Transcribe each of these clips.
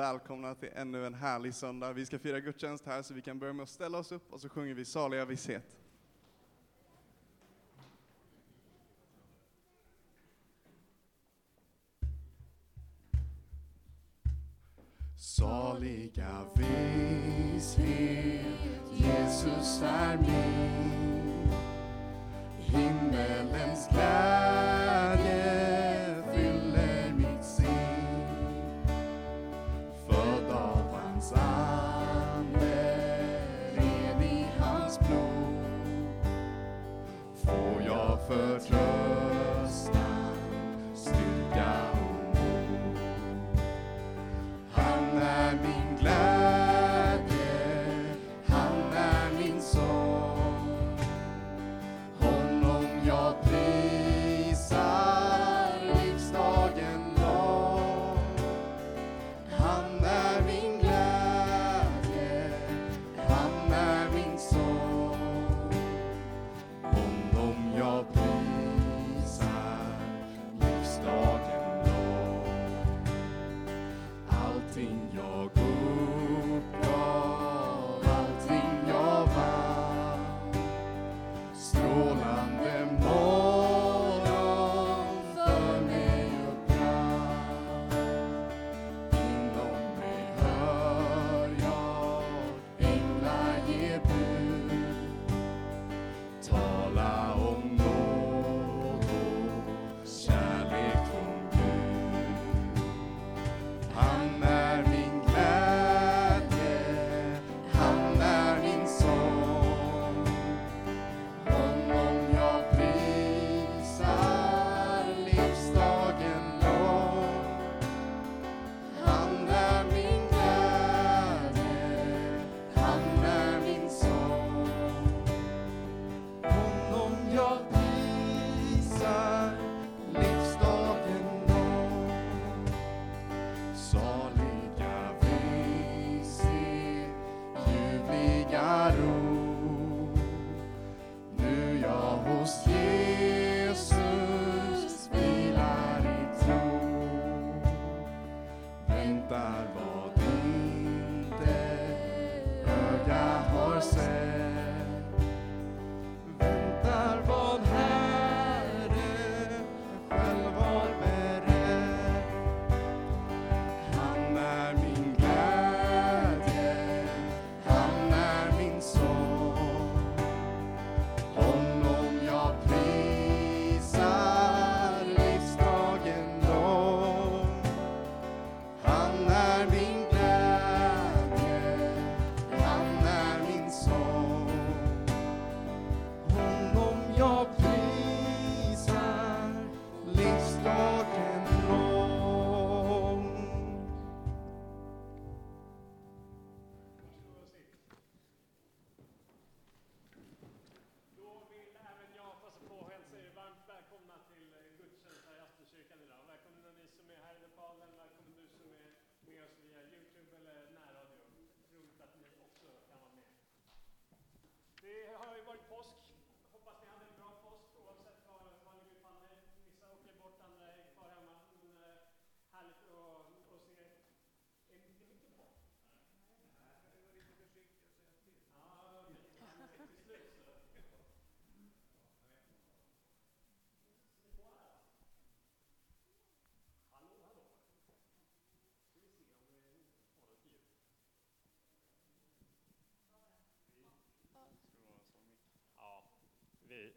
välkomna till ännu en härlig söndag. Vi ska fira gudstjänst här så vi kan börja med att ställa oss upp och så sjunger vi saliga visshet. Saliga vishet Jesus är min. Himmelens glädje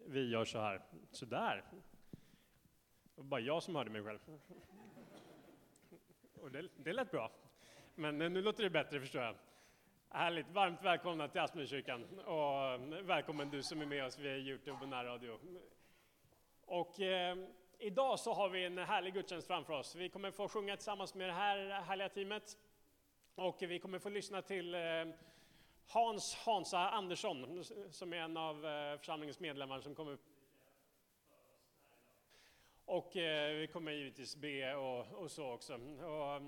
vi, gör så här. Sådär. Det var bara jag som hörde mig själv. Och det, det lät bra. Men nu låter det bättre förstår jag. Härligt, varmt välkomna till Aspenkyrkan och välkommen du som är med oss via Youtube och närradio. Och eh, idag så har vi en härlig gudstjänst framför oss. Vi kommer få sjunga tillsammans med det här härliga teamet och vi kommer få lyssna till eh, Hans Hansa Andersson som är en av eh, församlingens medlemmar som kommer och eh, vi kommer givetvis be och, och så också. Och,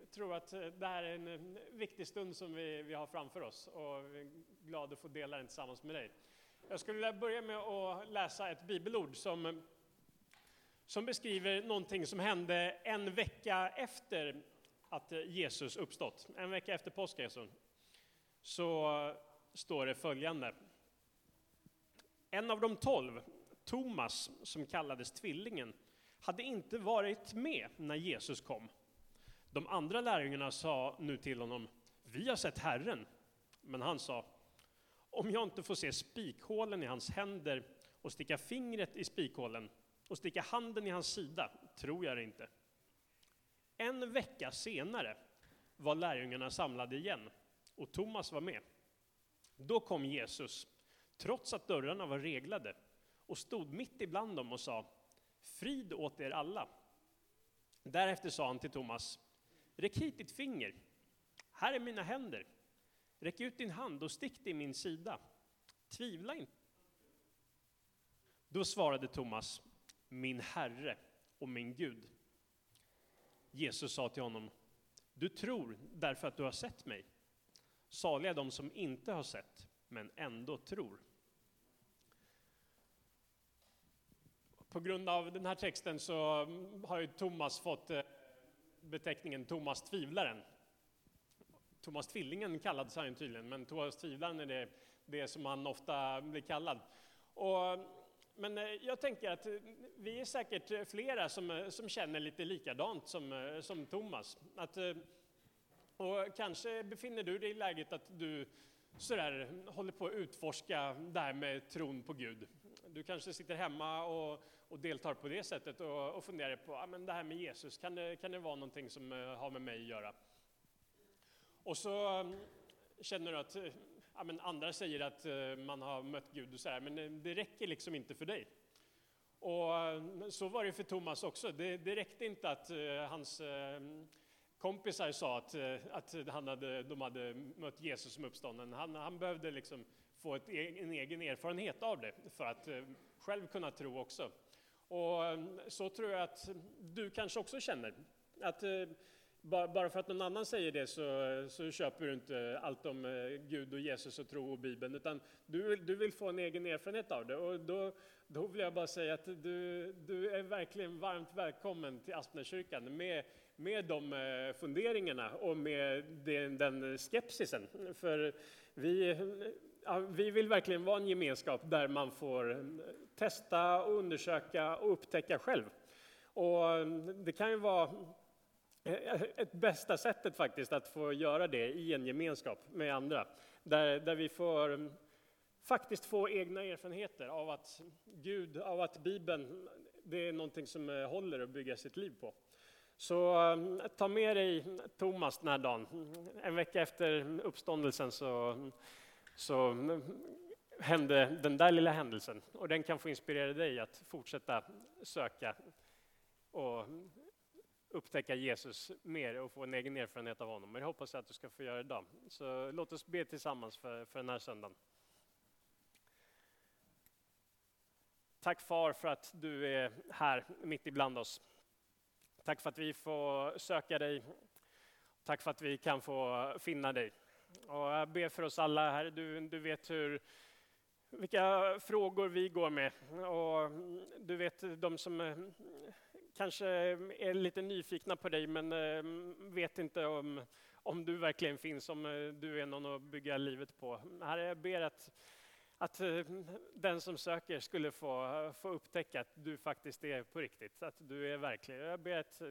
jag tror att eh, det här är en eh, viktig stund som vi, vi har framför oss och vi är glada att få dela den tillsammans med dig. Jag skulle vilja börja med att läsa ett bibelord som, som beskriver någonting som hände en vecka efter att Jesus uppstått. En vecka efter påskresan så står det följande. En av de tolv, Thomas, som kallades Tvillingen, hade inte varit med när Jesus kom. De andra lärjungarna sa nu till honom, vi har sett Herren. Men han sa, om jag inte får se spikhålen i hans händer och sticka fingret i spikhålen och sticka handen i hans sida, tror jag det inte. En vecka senare var lärjungarna samlade igen och Thomas var med. Då kom Jesus, trots att dörrarna var reglade, och stod mitt ibland dem och sa Frid åt er alla. Därefter sa han till Thomas, räck hit ditt finger. Här är mina händer. Räck ut din hand och stick det i min sida. Tvivla inte. Då svarade Thomas, min Herre och min Gud. Jesus sa till honom, du tror därför att du har sett mig. Saliga de som inte har sett, men ändå tror. På grund av den här texten så har ju Thomas fått eh, beteckningen Thomas tvivlaren. Thomas Tvillingen kallades han tydligen, men Thomas tvivlaren är det, det som han ofta blir kallad. Och, men eh, jag tänker att eh, vi är säkert flera som, som känner lite likadant som, som Thomas. Att, och kanske befinner du dig i läget att du sådär, håller på att utforska det här med tron på Gud. Du kanske sitter hemma och, och deltar på det sättet och, och funderar på ah, men det här med Jesus, kan det, kan det vara någonting som eh, har med mig att göra? Och så mm, känner du att ja, men andra säger att eh, man har mött Gud och sådär, men det räcker liksom inte för dig. Och mm, så var det för Thomas också. Det, det räckte inte att eh, hans kompisar sa att, eh, att han hade, de hade mött Jesus som uppstånden. Han, han behövde liksom få ett, e-, en egen erfarenhet av det för att eh, själv kunna tro också. Och eh, så tror jag att du kanske också känner. Att bara för att någon annan säger det så, så köper du inte allt om Gud och Jesus och tro och Bibeln, utan du, du vill få en egen erfarenhet av det. Och då, då vill jag bara säga att du, du är verkligen varmt välkommen till Aspnäskyrkan med, med de eh, funderingarna och med den, den skepsisen. För vi ja, vi vill verkligen vara en gemenskap där man får eh, testa, och undersöka och upptäcka själv. Och eh, det kan ju vara ett bästa sättet faktiskt att få göra det i en gemenskap med andra. Där, där vi får faktiskt få egna erfarenheter av att Gud, av att Bibeln, det är någonting som håller att bygga sitt liv på. Så ehm, ta med dig Thomas den här dagen. En vecka efter uppståndelsen så så mm, hände den där lilla händelsen och den kan få inspirera dig att fortsätta söka och upptäcka Jesus mer och få en egen erfarenhet av honom. Men jag hoppas att du ska få göra det idag. Så låt oss be tillsammans för, för den här söndagen. Tack far för att du är här mitt ibland oss. Tack för att vi får söka dig. Tack för att vi kan få finna dig. Och jag ber för oss alla här, du, du vet hur, vilka frågor vi går med. Och du vet de som eh, kanske är lite nyfikna på dig men eh, vet inte om, om du verkligen finns, om eh, du är någon att bygga livet på. Herre, jag ber att, att eh, den som söker skulle få, få upptäcka att du faktiskt är på riktigt, att du är verklig. Jag ber att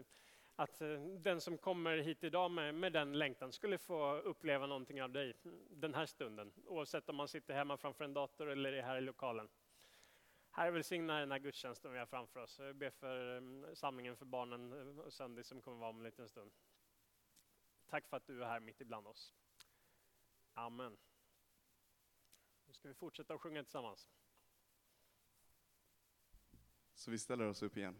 att eh, den som kommer hit idag med, med den längtan skulle få uppleva någonting av dig den här stunden, oavsett om man sitter hemma framför en dator eller är här i lokalen. Herre välsigna den här gudstjänsten vi har framför oss. Jag ber för mm, samlingen för barnen eh, och söndag som kommer vara om en liten stund. Tack för att du är här mitt ibland oss. Amen. Ska vi fortsätta att sjunga tillsammans. Så vi ställer oss upp igen.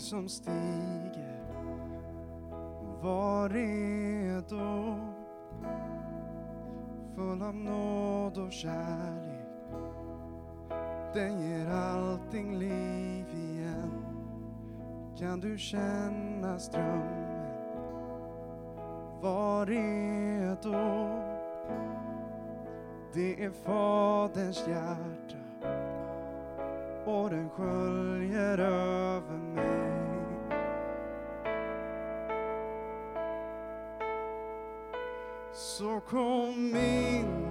Som stiger Var redo, full av nåd och kärlek. Den ger allting liv igen. Kan du känna strömmen? Var redo. Det är Faderns hjärta och den sköljer över mig. Så kom in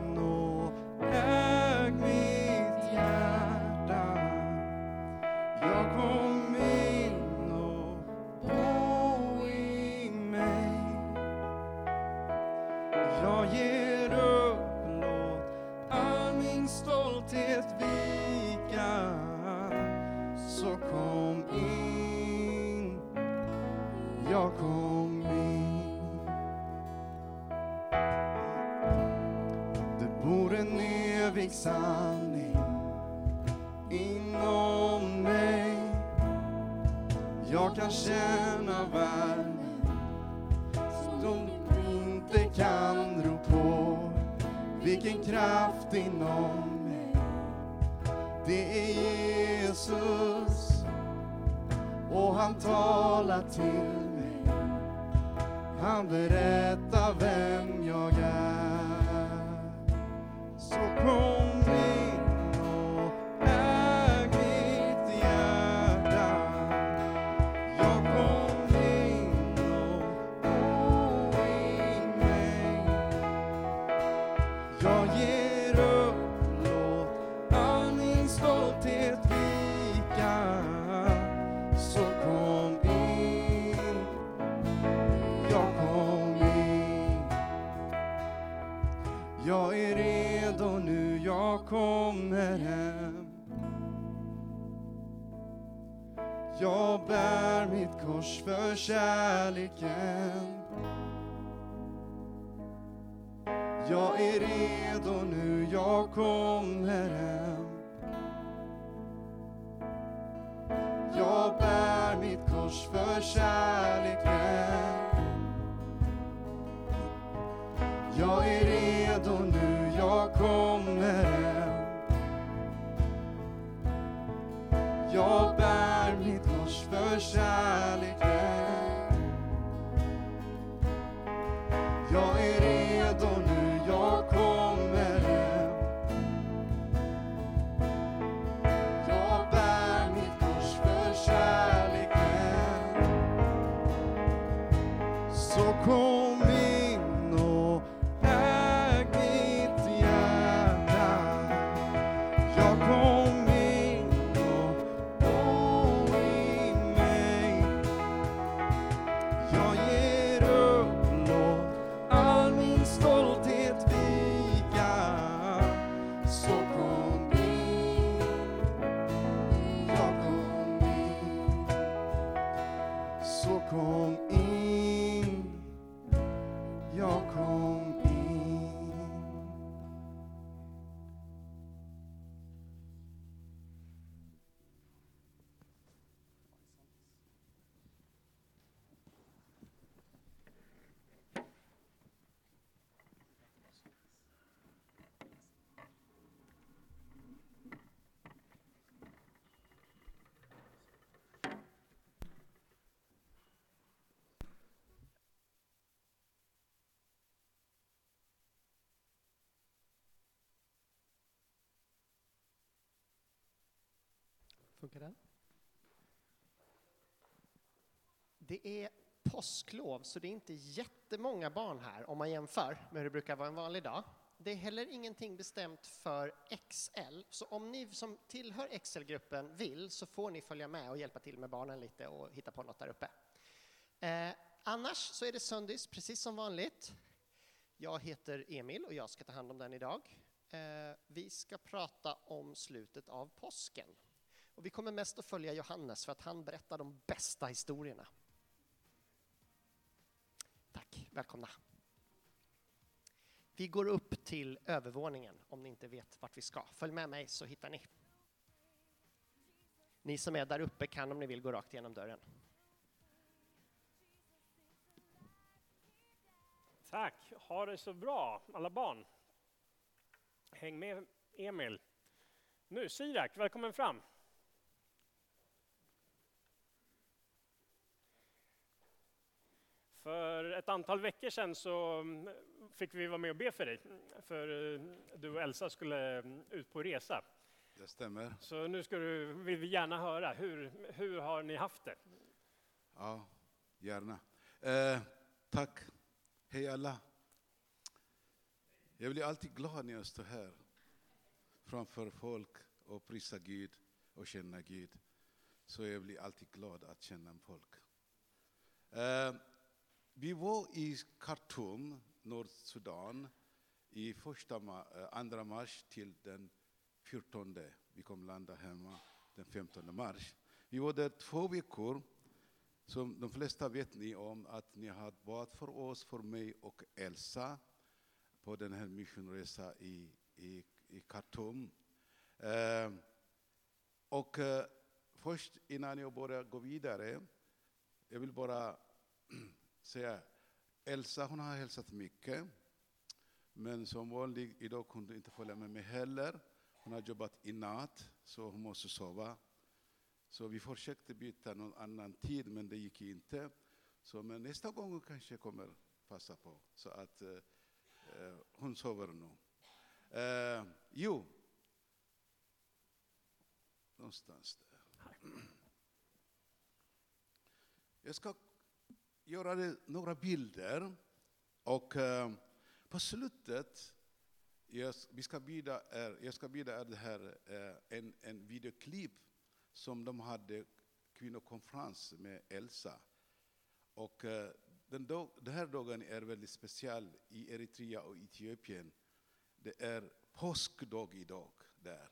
som du inte kan ro på. Vilken kraft inom mig. Det är Jesus och han talar till mig. Han berättar vem jag är. Så kom kors för kärleken. Jag är redo nu, jag kommer hem. Jag bär mitt kors för kärleken. Jag är redo nu, jag kommer hem. Jag bär mitt kors för kärleken. Funkar den? Det är påsklov, så det är inte jättemånga barn här om man jämför med hur det brukar vara en vanlig dag. Det är heller ingenting bestämt för XL, så om ni som tillhör XL-gruppen vill så får ni följa med och hjälpa till med barnen lite och hitta på något där uppe. Eh, annars så är det söndags precis som vanligt. Jag heter Emil och jag ska ta hand om den idag. Eh, vi ska prata om slutet av påsken. Och vi kommer mest att följa Johannes för att han berättar de bästa historierna. Tack, välkomna. Vi går upp till övervåningen om ni inte vet vart vi ska. Följ med mig så hittar ni. Ni som är där uppe kan om ni vill gå rakt igenom dörren. Tack. Ha det så bra, alla barn. Häng med Emil. Nu, Sirak, välkommen fram. För ett antal veckor sedan så mm, fick vi vara med och be för dig. För eh, du och Elsa skulle mm, ut på resa. Det stämmer. Så nu ska du, vill vi gärna höra, hur, hur har ni haft det? Ja, gärna. Eh, tack. Hej alla. Jag blir alltid glad när jag står här framför folk och prisa Gud och känna Gud. Så jag blir alltid glad att känna folk. Eh, vi var i Khartoum, Nordsudan, i första, ma- eh, andra mars till den 14. Vi kom landa hemma den 15 mars. Vi var där två veckor. Som de flesta vet ni om att ni har bad för oss, för mig och Elsa på den här missionresan i, i, i Khartoum. Eh, och eh, först innan jag börjar gå vidare, jag vill bara säga, Elsa hon har hälsat mycket, men som vanligt idag kunde hon inte följa med mig heller. Hon har jobbat i natt, så hon måste sova. Så vi försökte byta någon annan tid, men det gick inte. Så men nästa gång hon kanske kommer passa på, så att eh, eh hon sover nu. Eh, jo, någonstans där. Jag ska göra det, några bilder och eh, på slutet jag, vi ska bjuda er, jag ska bjuda er det här, eh, en, en videoklipp som de hade kvinnokonferens med Elsa. Och eh, den, dag, den här dagen är väldigt speciell i Eritrea och Etiopien. Det är påskdag idag där.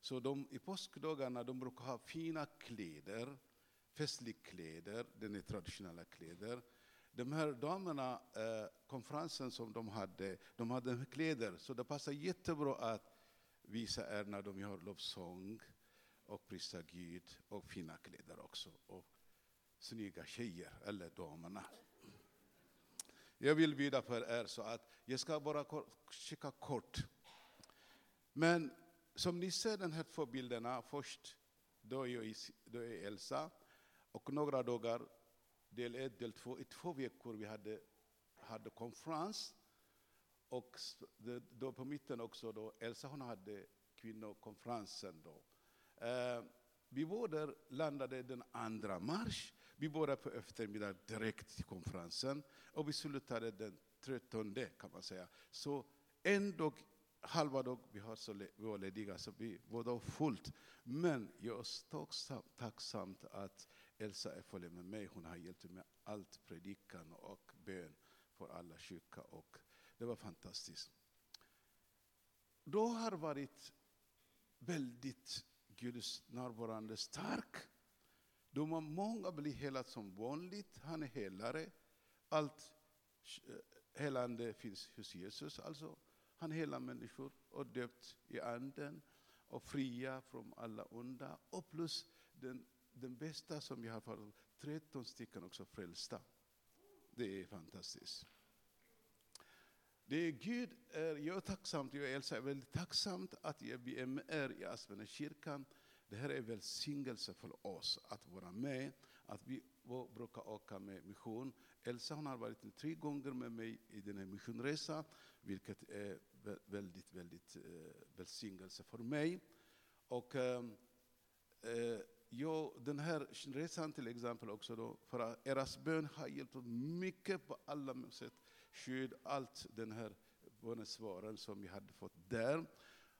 Så de, i påskdagarna de brukar ha fina kläder, festliga kläder, den är traditionella kläder. De här damerna, eh, konferensen som de hade, de hade kläder, så det passar jättebra att visa er när de gör lovsång och prisa Gud och fina kläder också. Och snygga tjejer, eller damerna. Jag vill bjuda på er så att jag ska bara kika kort. Men som ni ser de här två bilderna, först då är, jag, då är Elsa och några dagar, del ett, del två, i två veckor vi hade, hade konferens. Och då på mitten också, då Elsa hon hade kvinnokonferensen då. Eh, vi var där, landade den 2 mars. Vi började på eftermiddagen direkt till konferensen och vi slutade den 13 kan man säga. Så en dag, halva dag, vi, har så, vi var lediga, så vi var då fullt. Men jag är tacksam, tacksam att Elsa är följer med mig. Hon har hjälpt mig med allt predikan och bön för alla sjuka. och det var fantastiskt. Då har varit väldigt Guds närvarande stark. Då har många blir helade som vanligt. Han är helare. Allt eh, helande finns hos Jesus. Alltså, han helar människor och döpt i anden och fria från alla onda. Och plus den, den bästa som vi har fått, 13 stycken också frälsta. Det är fantastiskt. Det är Gud är, jag är tacksam, jag är Elsa är väldigt tacksam att vi är med er i Aspenekyrkan. Det här är välsignelse för oss att vara med, att vi brukar åka med mission. Elsa hon har varit tre gånger med mig i den här missionresan, vilket är väldigt, väldigt eh, välsignelse för mig. Och eh, eh jag, den här resan till exempel också då, för att eras bön har hjälpt oss mycket på alla sätt skydd, allt den här bönesvaren som vi hade fått där.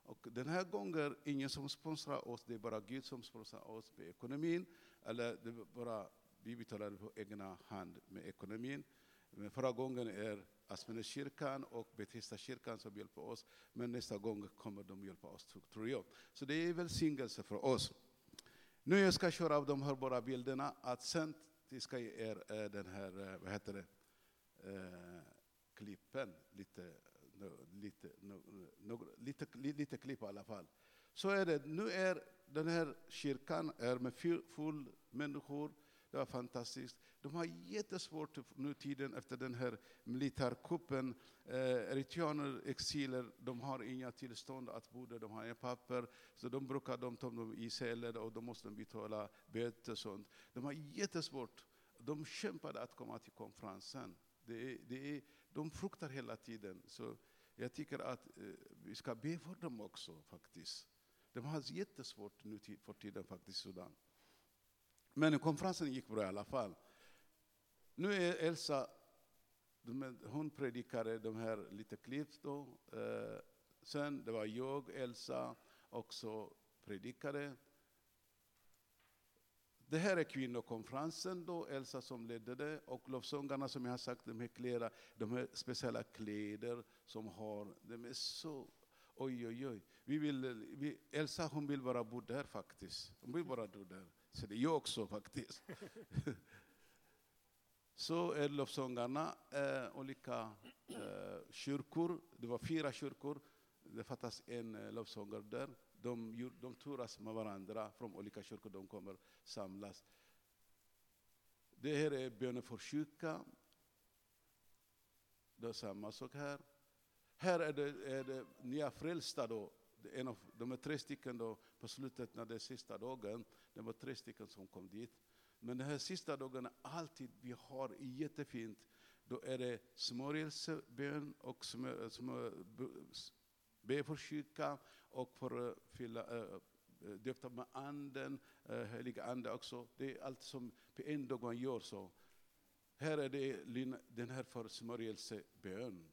Och den här gången ingen som sponsrar oss, det är bara Gud som sponsrar oss med ekonomin. Eller det är bara vi betalar på egna hand med ekonomin. Men förra gången är Aspenekyrkan och Bethesda kyrkan som hjälper oss. Men nästa gång kommer de hjälpa oss, tror jag. Så det är välsignelse för oss. Nu jag ska köra av de här bara bilderna, att sen ska jag er eh, den här, eh, vad heter det, eh, klippen, lite, lite, no, lite, lite klipp i alla fall. Så är det, nu är den här kyrkan är med full människor, det var fantastiskt. De har jättesvårt nu tiden efter den här militärkuppen. Eh, Eritreaner, exiler, de har inga tillstånd att bo där, de har inga papper. Så de brukar de ta dem i celler och då måste de betala böter och sånt. De har jättesvårt. De kämpade att komma till konferensen. Det är, det är, de fruktar hela tiden. Så jag tycker att eh, vi ska be för dem också faktiskt. De har jättesvårt nu för tiden faktiskt i Sudan. Men konferensen gick bra i alla fall. Nu är Elsa, hon predikade de här lite klipp då. Eh, sen det var jag, Elsa, också predikade. Det här är kvinnokonferensen då, Elsa som ledde det. Och lovsångarna som jag har sagt, de här kläder, de här speciella kläder som har, de är så, oj oj oj. Vi vill, vi, Elsa hon vill bara bo där faktiskt. Hon vill bara bo där. Så det är jag också faktiskt. så är lovsångarna eh, olika eh, kyrkor. Det var fyra kyrkor. Det fattas en eh, lovsångare där. De, de turas med varandra från olika kyrkor. De kommer samlas. Det här är bönen för sjuka. Det är samma sak här. Här är det, är det nya frälsta då. En av, de är tre stycken då på slutet när det är sista dagen. Det var tre stycken som kom dit. Men den här sista dagen, alltid vi har jättefint. Då är det smörjelsebön och smör, eh, smör, be för sjuka och för att fylla, eh, eh, äh, döpta med anden, äh, heliga ande också. Det är allt som på en dag man gör så. Här är det den här för smörjelsebön.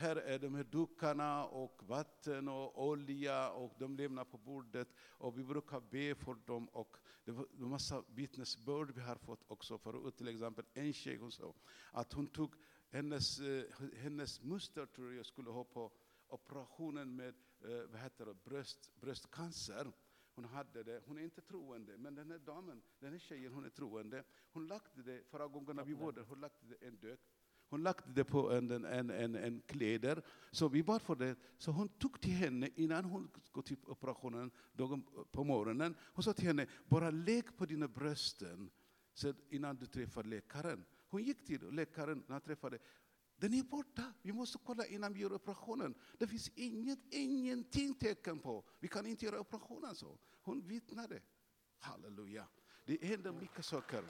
Här är de här dukarna och vatten och olja och de lämnar på bordet och vi brukar be för dem och det var en massa vittnesbörd vi har fått också förut. Till exempel en tjej hon sa att hon tog hennes, eh, hennes moster tror jag skulle ha på operationen med eh, vad heter det, bröst, bröstcancer. Hon hade det, hon är inte troende, men den här damen, den här tjejen, hon är troende. Hon lagde det, förra gången när vi var där, hon lagde det en dök. Hon lagt det på en, en, en, en, en kläder, så vi bad för det. Så hon tog till henne innan hon gick till operationen dagen på morgonen. Hon sa till henne, bara lägg på dina brösten så innan du träffar läkaren. Hon gick till läkaren när han träffade. Den är borta, vi måste kolla innan vi gör operationen. Det finns inget, ingenting tecken på, vi kan inte göra operationen så. Hon vittnade. Halleluja. Det händer mycket saker.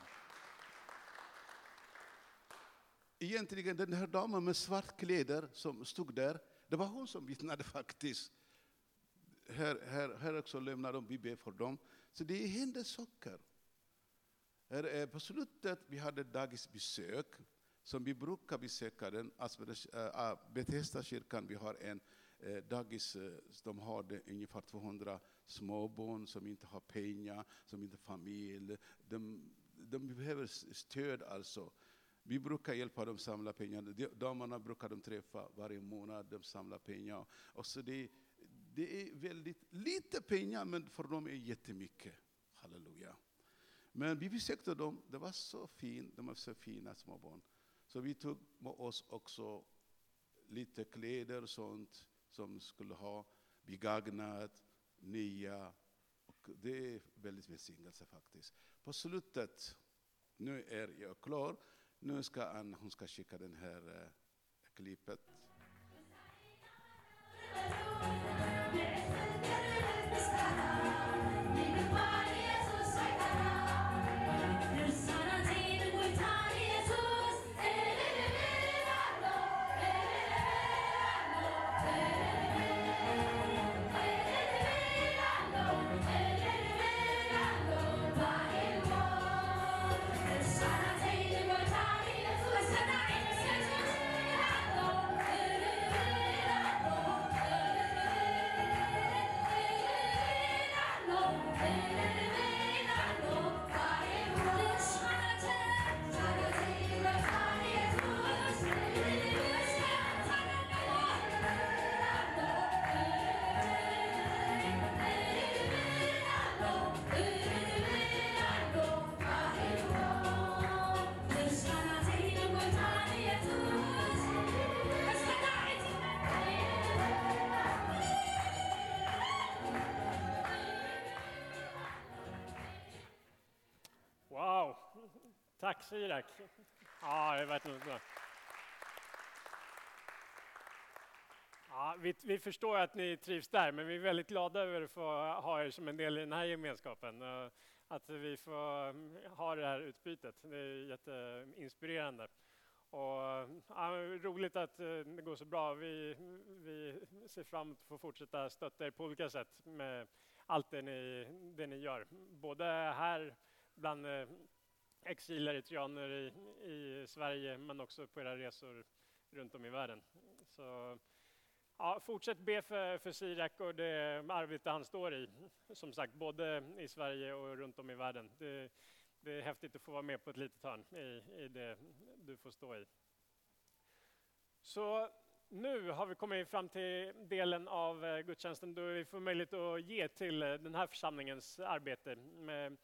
Egentligen den här damen med svart kläder som stod där, det var hon som vittnade faktiskt. Här, här, här också lämnar de, vi ber för dem. Så det händer saker. Här är på slutet, vi hade dagisbesök, som vi brukar besöka den, eh, ah, Bethesda kyrkan, vi har en eh, dagis, eh, de har det, ungefär 200 småbarn som inte har pengar, som inte har familj. De, de behöver stöd alltså. Vi brukar hjälpa dem samla pengar. De- Damerna brukar de träffa varje månad, de samlar pengar. Och så det, det är väldigt lite pengar, men för dem är jättemycket. Halleluja. Men vi besökte dem, det var så fint, de var så fina små barn. Så vi tog med oss också lite kläder och sånt som skulle ha begagnat, nya. Och det är väldigt välsignelse faktiskt. På slutet, nu är jag klar, nu ska Anna, hon ska skicka den här eh, klippet. Tack Sirak. Ja, det är verkligen bra. Ja, vi, vi förstår att ni trivs där, men vi är väldigt glada över att få ha er som en del i den här gemenskapen. Eh, att vi får mm, ha det här utbytet. Det är jätteinspirerande. Och, ja, roligt att eh, det går så bra. Vi, vi ser fram emot att få fortsätta stötta er på olika sätt med allt det ni, det ni gör. Både här bland eh, exileritreaner i, i Sverige men också på era resor runt om i världen. Så, ja, fortsätt be för, för Sirak och det arbete han står i. Som sagt, både i Sverige och runt om i världen. Det, det är häftigt att få vara med på ett litet hörn i, i det du får stå i. Så nu har vi kommit fram till delen av eh, gudstjänsten då vi får möjlighet att ge till eh, den här församlingens arbete med,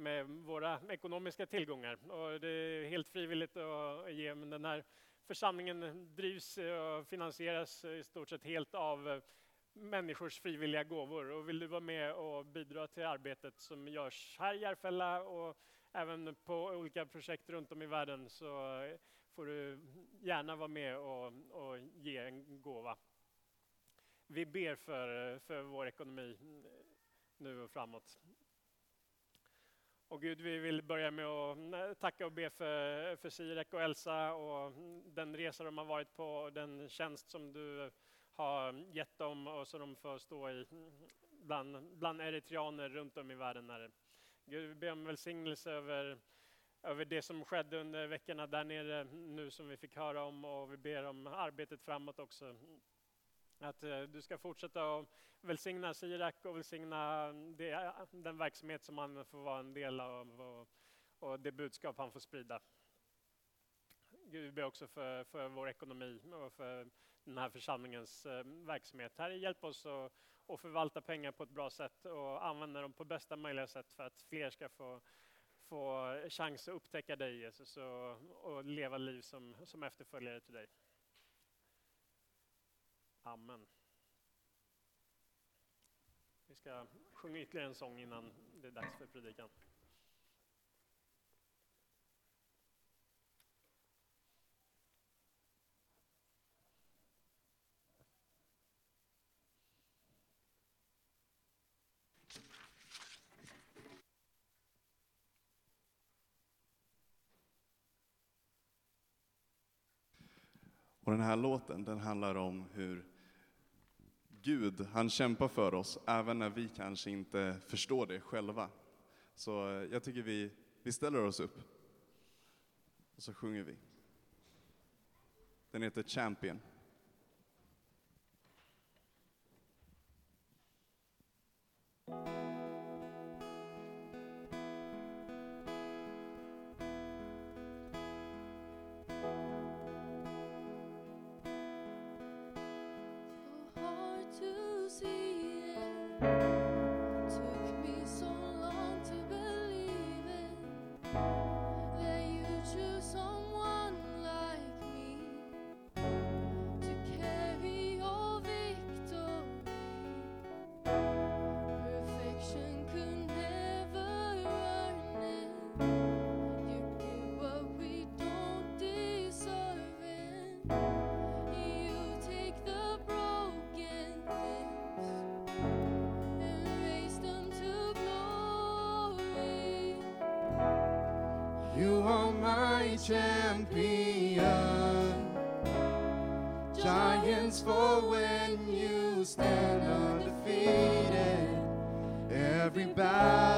med våra ekonomiska tillgångar. Och det är helt frivilligt att ge, men den här församlingen drivs och finansieras i stort sett helt av eh, människors frivilliga gåvor. Och vill du vara med och bidra till arbetet som görs här i Järfälla och även på olika projekt runt om i världen så eh, får du gärna vara med och, och ge en gåva. Vi ber för, eh, för vår ekonomi nu och framåt. Och Gud, vi vill börja med att tacka och be för, för Sirek och Elsa och den resa de har varit på och den tjänst som du har gett dem och så de får stå i bland, bland eritreaner runt om i världen. Här. Gud, vi ber om välsignelse över, över det som skedde under veckorna där nere nu som vi fick höra om och vi ber om arbetet framåt också. Att eh, du ska fortsätta att välsigna Sirak och välsigna det, den verksamhet som han får vara en del av och, och det budskap han får sprida. Gud, vi ber också för, för vår ekonomi och för den här församlingens eh, verksamhet. Herre, hjälp oss att, att förvalta pengar på ett bra sätt och använda dem på bästa möjliga sätt för att fler ska få, få chans att upptäcka dig Jesus och, och leva liv som, som efterföljare till dig. Amen. Vi ska sjunga ytterligare en sång innan det är dags för predikan. Och den här låten, den handlar om hur Gud, han kämpar för oss, även när vi kanske inte förstår det själva. Så eh, jag tycker vi, vi ställer oss upp. Och så sjunger vi. Den heter Champion. To see champion. Giants fall when you stand undefeated. Every battle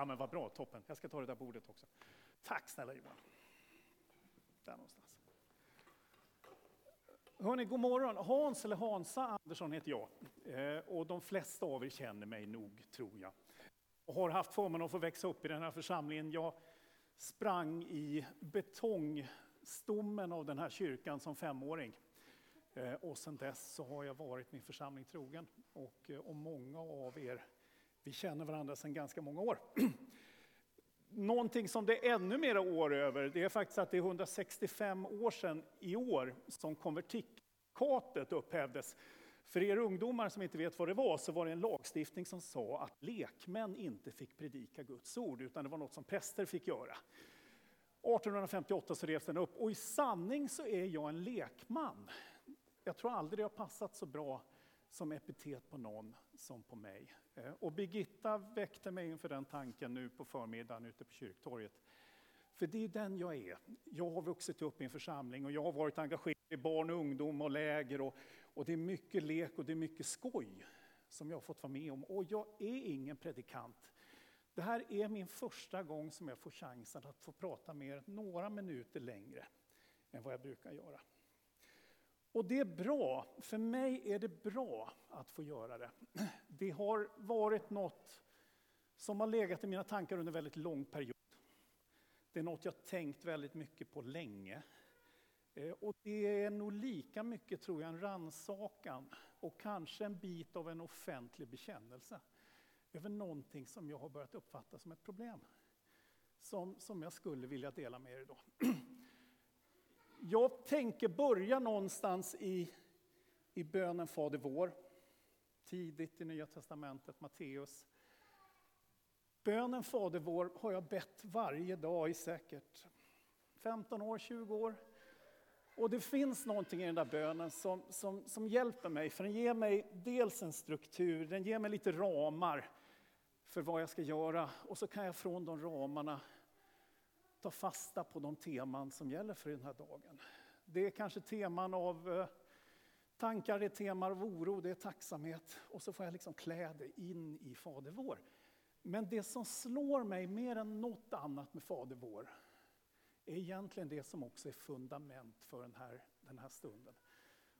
Ja, men vad bra, toppen. Jag ska ta det där bordet också. Tack snälla Johan. Där någonstans. Hörni, god morgon. Hans eller Hansa Andersson heter jag. Eh, och de flesta av er känner mig nog, tror jag. Och har haft förmånen att få växa upp i den här församlingen. Jag sprang i betongstommen av den här kyrkan som femåring. Eh, Och sedan dess så har jag varit min församling trogen. Och, eh, och många av er, vi känner varandra sedan ganska många år. Någonting som det är ännu mera år över, det är faktiskt att det är 165 år sedan i år som konvertikatet upphävdes. För er ungdomar som inte vet vad det var, så var det en lagstiftning som sa att lekmän inte fick predika Guds ord, utan det var något som präster fick göra. 1858 så revs den upp och i sanning så är jag en lekman. Jag tror aldrig det har passat så bra som epitet på någon som på mig. Eh, och Birgitta väckte mig inför den tanken nu på förmiddagen ute på kyrktorget. För det är den jag är. Jag har vuxit upp i en församling och jag har varit engagerad i barn och ungdom och läger. Och, och det är mycket lek och det är mycket skoj som jag har fått vara med om. Och jag är ingen predikant. Det här är min första gång som jag får chansen att få prata med er några minuter längre än vad jag brukar göra. Och det är bra, för mig är det bra att få göra det. Det har varit något som har legat i mina tankar under en väldigt lång period. Det är något jag tänkt väldigt mycket på länge. Eh, och det är nog lika mycket, tror jag, en rannsakan och kanske en bit av en offentlig bekännelse över någonting som jag har börjat uppfatta som ett problem. Som, som jag skulle vilja dela med er idag. Jag tänker börja någonstans i, i bönen Fader vår. Tidigt i Nya Testamentet, Matteus. Bönen Fader vår har jag bett varje dag i säkert 15 år, 20 år. Och det finns någonting i den där bönen som, som, som hjälper mig, för den ger mig dels en struktur, den ger mig lite ramar för vad jag ska göra. Och så kan jag från de ramarna ta fasta på de teman som gäller för den här dagen. Det är kanske teman av eh, tankar, det är teman av oro, det är tacksamhet. Och så får jag liksom klä det in i Fader vår. Men det som slår mig mer än något annat med Fader vår är egentligen det som också är fundament för den här, den här stunden.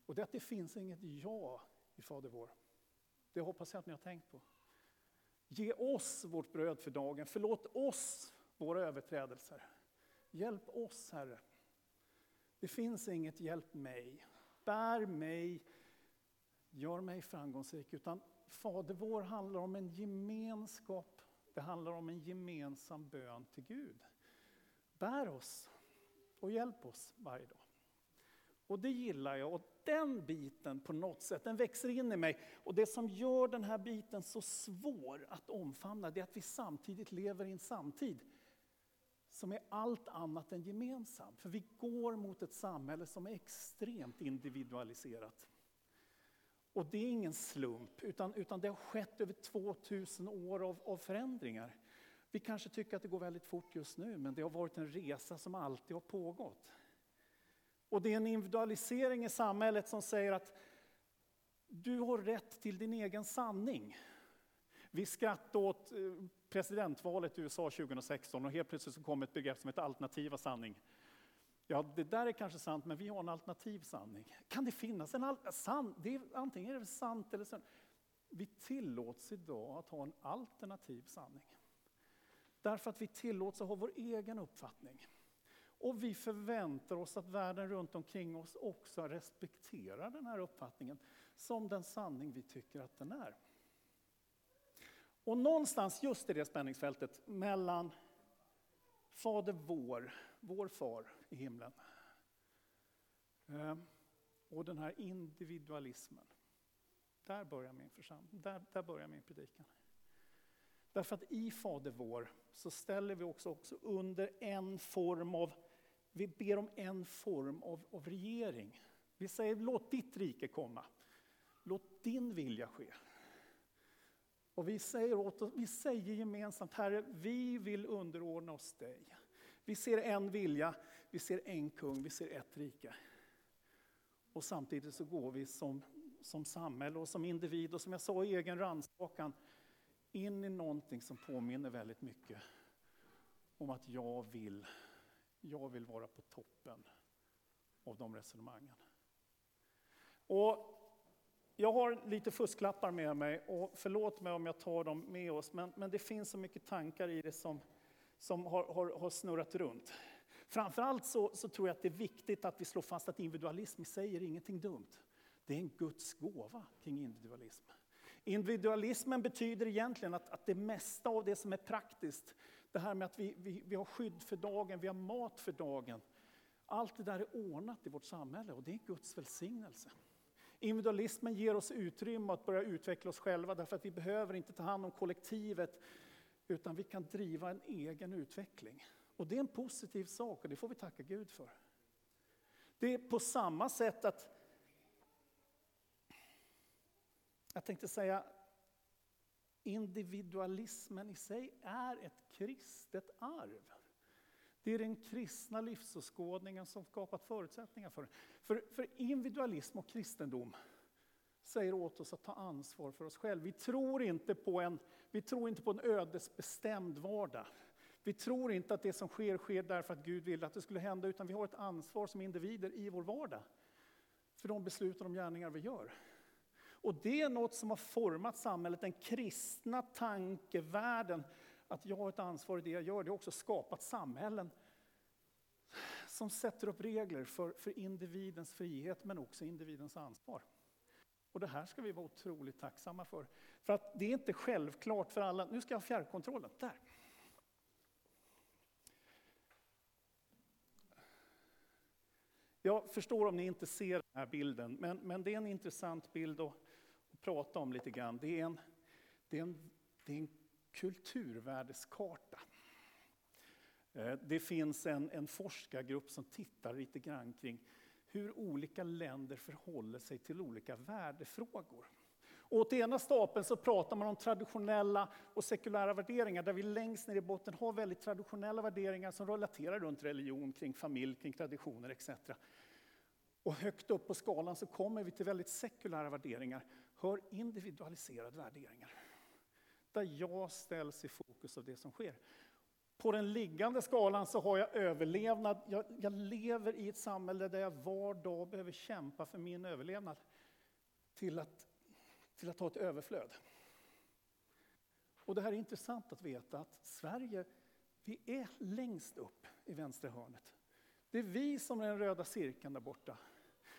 Och det är att det finns inget ja i Fader vår. Det hoppas jag att ni har tänkt på. Ge oss vårt bröd för dagen. Förlåt oss våra överträdelser. Hjälp oss, Herre. Det finns inget hjälp mig. Bär mig, gör mig framgångsrik. Utan Fader vår handlar om en gemenskap. Det handlar om en gemensam bön till Gud. Bär oss och hjälp oss varje dag. Och det gillar jag. Och den biten på något sätt, den växer in i mig. Och det som gör den här biten så svår att omfamna, det är att vi samtidigt lever i en samtid som är allt annat än gemensam. För vi går mot ett samhälle som är extremt individualiserat. Och det är ingen slump, utan, utan det har skett över 2000 år av, av förändringar. Vi kanske tycker att det går väldigt fort just nu, men det har varit en resa som alltid har pågått. Och det är en individualisering i samhället som säger att du har rätt till din egen sanning. Vi skrattade åt eh, presidentvalet i USA 2016 och helt plötsligt så kom ett begrepp som heter alternativa sanning. Ja, det där är kanske sant, men vi har en alternativ sanning. Kan det finnas en sanning? sann? Det är, antingen är det sant eller sant. Vi tillåts idag att ha en alternativ sanning. Därför att vi tillåts att ha vår egen uppfattning. Och vi förväntar oss att världen runt omkring oss också respekterar den här uppfattningen som den sanning vi tycker att den är. Och någonstans just i det spänningsfältet mellan Fader vår, vår far i himlen, ehm, och den här individualismen. Där börjar min församling, där, där börjar min predikan. Därför att i Fader vår så ställer vi också, också under en form av, vi ber om en form av, av regering. Vi säger låt ditt rike komma. Låt din vilja ske. Och vi säger, åt, oss- vi säger gemensamt, Herre, vi vill underordna oss dig. Vi ser en vilja, vi ser en kung, vi ser ett rike. Och samtidigt så går vi som, som samhälle och som individ och som jag sa i egen rannsakan in i någonting som påminner väldigt mycket om att jag vill, jag vill vara på toppen av de resonemangen. Och jag har lite fusklappar med mig och förlåt mig om jag tar dem med oss, men, men det finns så mycket tankar i det som, som har, har, har snurrat runt. Framförallt så, så tror jag att det är viktigt att vi slår fast att individualism i sig är ingenting dumt. Det är en Guds gåva kring individualism. Individualismen betyder egentligen att, att det mesta av det som är praktiskt, det här med att vi, vi, vi har skydd för dagen, vi har mat för dagen. Allt det där är ordnat i vårt samhälle och det är Guds välsignelse. Individualismen ger oss utrymme att börja utveckla oss själva därför att vi behöver inte ta hand om kollektivet utan vi kan driva en egen utveckling. Och det är en positiv sak och det får vi tacka Gud för. Det är på samma sätt att jag tänkte säga individualismen i sig är ett kristet arv. Det är den kristna livsåskådningen som skapat förutsättningar för det. För, för individualism och kristendom säger åt oss att ta ansvar för oss själva. Vi tror inte på en, vi tror inte på en ödesbestämd vardag. Vi tror inte att det som sker, sker därför att Gud vill att det skulle hända, utan vi har ett ansvar som individer i vår vardag. För de beslut och de gärningar vi gör. Och det är något som har format samhället, den kristna tankevärlden. Att jag har ett ansvar i det jag gör, det har också skapat samhällen som sätter upp regler för, för individens frihet men också individens ansvar. Och det här ska vi vara otroligt tacksamma för. För att det är inte självklart för alla. Nu ska jag ha fjärrkontrollen. Där. Jag förstår om ni inte ser den här bilden, men, men det är en intressant bild att, att prata om lite grann. Det är en, det är en, det är en kulturvärdeskarta. Eh, det finns en, en forskargrupp som tittar lite grann kring hur olika länder förhåller sig till olika värdefrågor. Och åt ena stapeln så pratar man om traditionella och sekulära värderingar, där vi längst ner i botten har väldigt traditionella värderingar som relaterar runt religion, kring familj, kring traditioner etc. Och högt upp på skalan så kommer vi till väldigt sekulära värderingar, hör individualiserade värderingar. Där jag ställs i fokus av det som sker. På den liggande skalan så har jag överlevnad. Jag, jag, lever i ett samhälle där jag var dag behöver kämpa för min överlevnad. Till att, till att ha ett överflöd. Och det här är intressant att veta att Sverige, vi är längst upp i vänstra hörnet. Det är vi som är den röda cirkeln där borta.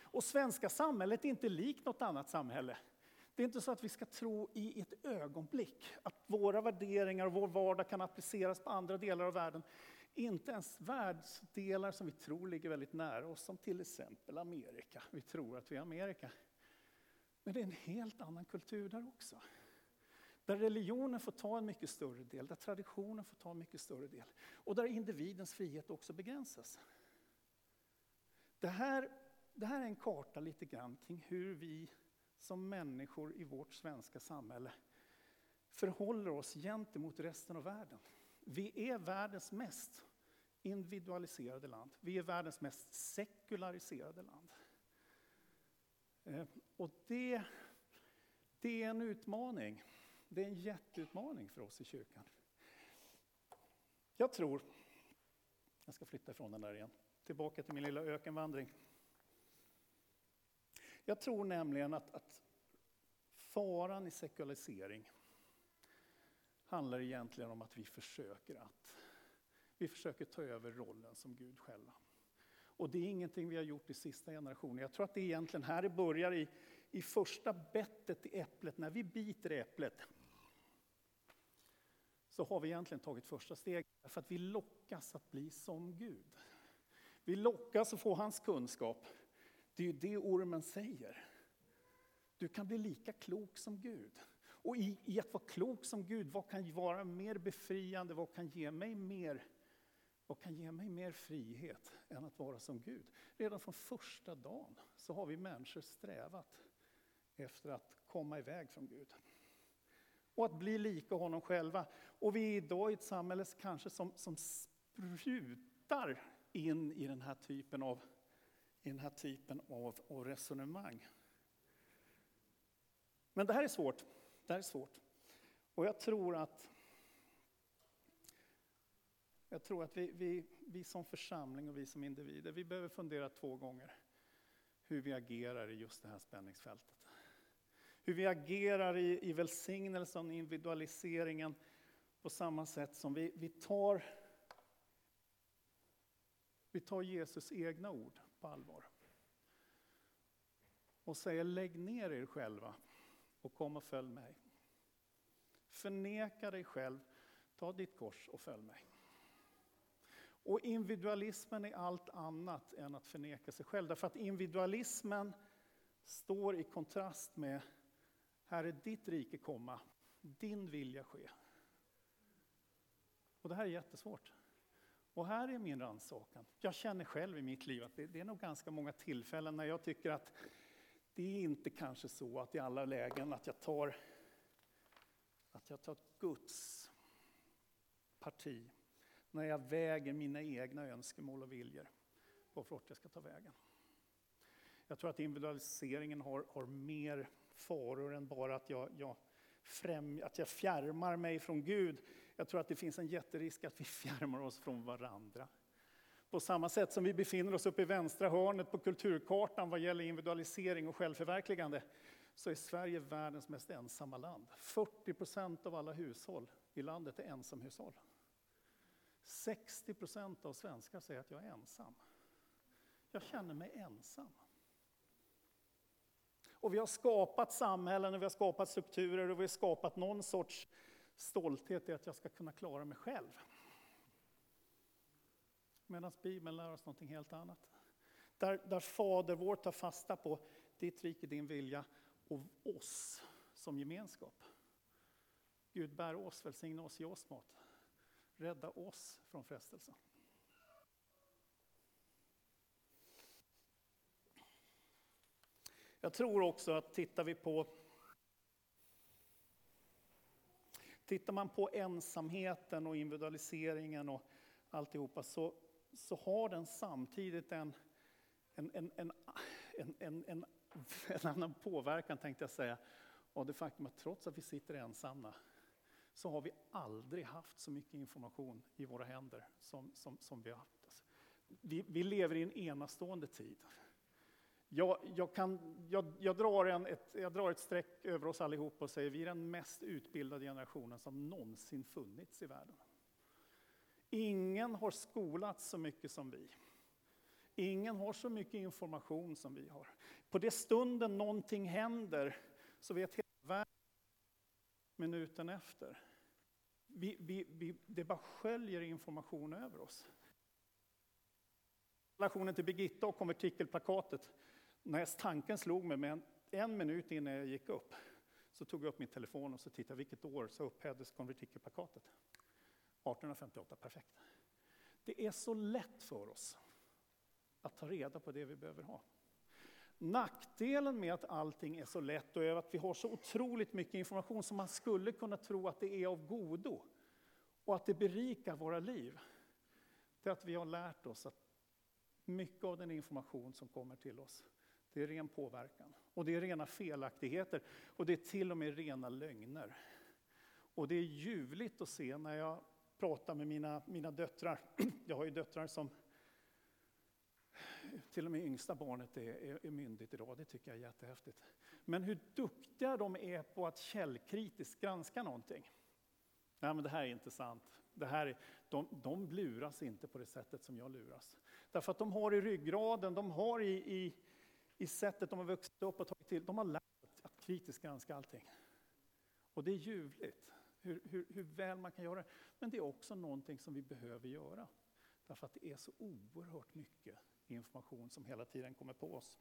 Och svenska samhället är inte likt något annat samhälle. Det är inte så att vi ska tro i ett ögonblick att våra värderingar och vår vardag kan appliceras på andra delar av världen. Inte ens världsdelar som vi tror ligger väldigt nära oss, som till exempel Amerika. Vi tror att vi är Amerika. Men det är en helt annan kultur där också. Där religionen får ta en mycket större del, där traditionen får ta en mycket större del. Och där individens frihet också begränsas. Det här, det här är en karta lite grann kring hur vi som människor i vårt svenska samhälle förhåller oss gentemot resten av världen. Vi är världens mest individualiserade land. Vi är världens mest sekulariserade land. Eh, och det, det är en utmaning. Det är en jätteutmaning för oss i kyrkan. Jag tror, jag ska flytta ifrån den där igen, tillbaka till min lilla ökenvandring. Jag tror nämligen att, att faran i sekularisering handlar egentligen om att vi försöker att vi försöker ta över rollen som Gud själva. Och det är ingenting vi har gjort i sista generationen. Jag tror att det är egentligen här det börjar i, i första bettet i äpplet, när vi biter i äpplet. Så har vi egentligen tagit första steget, för att vi lockas att bli som Gud. Vi lockas att få hans kunskap. Det är ju det ormen säger. Du kan bli lika klok som Gud. Och i, i, att vara klok som Gud, vad kan vara mer befriande, vad kan ge mig mer vad kan ge mig mer frihet än att vara som Gud? Redan från första dagen så har vi människor strävat efter att komma iväg från Gud. Och att bli lika honom själva. Och vi är idag i ett samhälle kanske som, som sprutar in i den här typen av, i den här typen av, av resonemang. Men det här är svårt. Det här är svårt. Och jag tror att jag tror att vi, vi, vi som församling och vi som individer, vi behöver fundera två gånger hur vi agerar i just det här spänningsfältet. Hur vi agerar i, i välsignelsen och individualiseringen på samma sätt som vi, vi, tar, vi tar Jesus egna ord på allvar. Och säger lägg ner er själva och kom och följ mig. Förneka dig själv, ta ditt kors och följ mig. Och individualismen är allt annat än att förneka sig själv. Därför att individualismen står i kontrast med här är ditt rike komma, din vilja ske. Och det här är jättesvårt. Och här är min rannsakan. Jag känner själv i mitt liv att det, det är nog ganska många tillfällen när jag tycker att det är inte kanske så att i alla lägen att jag tar, att jag tar Guds parti när jag väger mina egna önskemål och viljor på vart jag ska ta vägen. Jag tror att individualiseringen har, har mer faror än bara att jag, jag, främ, att jag fjärmar mig från Gud. Jag tror att det finns en jätterisk att vi fjärmar oss från varandra. På samma sätt som vi befinner oss uppe i vänstra hörnet på kulturkartan vad gäller individualisering och självförverkligande, så är Sverige världens mest ensamma land. 40 procent av alla hushåll i landet är ensamhushåll. 60 procent av svenskar säger att jag är ensam. Jag känner mig ensam. Och vi har skapat samhällen, och vi har skapat strukturer och vi har skapat någon sorts stolthet i att jag ska kunna klara mig själv. Medan Bibeln lär oss någonting helt annat. Där, där Fader vår tar fasta på ditt rike, din vilja och oss som gemenskap. Gud bär oss, välsigna oss, ge oss mat. Rädda oss från frestelsen. Jag tror också att tittar vi på Tittar man på ensamheten och individualiseringen och alltihopa så, så har den samtidigt en, en, en, en, en, en, en, en annan påverkan tänkte jag säga. av det faktum att trots att vi sitter ensamma så har vi aldrig haft så mycket information i våra händer som, som, som vi har haft. Alltså, vi, vi lever i en enastående tid. Jag, jag, kan, jag, jag, drar en, ett, jag drar ett streck över oss allihop och säger vi är den mest utbildade generationen som någonsin funnits i världen. Ingen har skolats så mycket som vi. Ingen har så mycket information som vi har. På det stunden någonting händer så vet hela världen minuten efter. Vi, vi, vi, det bara sköljer information över oss. Relationen till Birgitta och konvertikelplakatet när tanken slog mig, men en minut innan jag gick upp, så tog jag upp min telefon och så tittade vilket år så upphävdes konvertikelplakatet. 1858, perfekt. Det är så lätt för oss att ta reda på det vi behöver ha. Nackdelen med att allting är så lätt och är att vi har så otroligt mycket information som man skulle kunna tro att det är av godo och att det berikar våra liv. Det är att vi har lärt oss att mycket av den information som kommer till oss det är ren påverkan. Och det är rena felaktigheter. Och det är till och med rena lögner. Och det är ljuvligt att se när jag pratar med mina, mina döttrar. Jag har ju döttrar som... Till och med yngsta barnet är, är, är myndigt idag, det tycker jag är jättehäftigt. Men hur duktiga de är på att källkritiskt granska någonting. Nej, men det här är inte sant. Det här är, de, de luras inte på det sättet som jag luras. Därför att de har i ryggraden, de har i, i i sättet de har vuxit upp och tagit till. De har lärt sig att kritiskt granska allting. Och det är ljuvligt hur, hur, hur, väl man kan göra det. Men det är också någonting som vi behöver göra. Därför att det är så oerhört mycket information som hela tiden kommer på oss.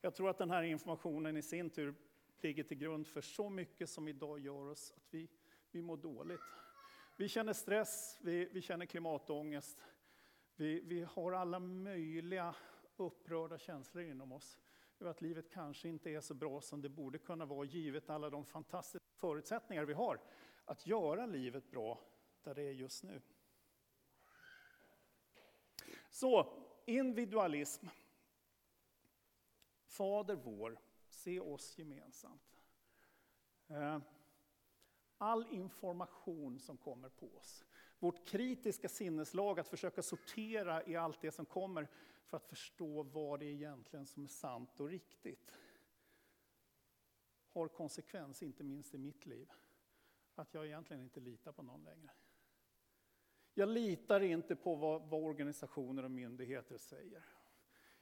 Jag tror att den här informationen i sin tur ligger till grund för så mycket som idag gör oss att vi, vi mår dåligt. Vi känner stress, vi, vi känner klimatångest, vi, vi har alla möjliga upprörda känslor inom oss över att livet kanske inte är så bra som det borde kunna vara givet alla de fantastiska förutsättningar vi har att göra livet bra där det är just nu. Så, individualism. Fader vår, se oss gemensamt. Eh, all information som kommer på oss, vårt kritiska sinneslag att försöka sortera i allt det som kommer för att förstå vad det är egentligen som är sant och riktigt. Har konsekvens, inte minst i mitt liv, att jag egentligen inte litar på någon längre. Jag litar inte på vad, vad organisationer och myndigheter säger.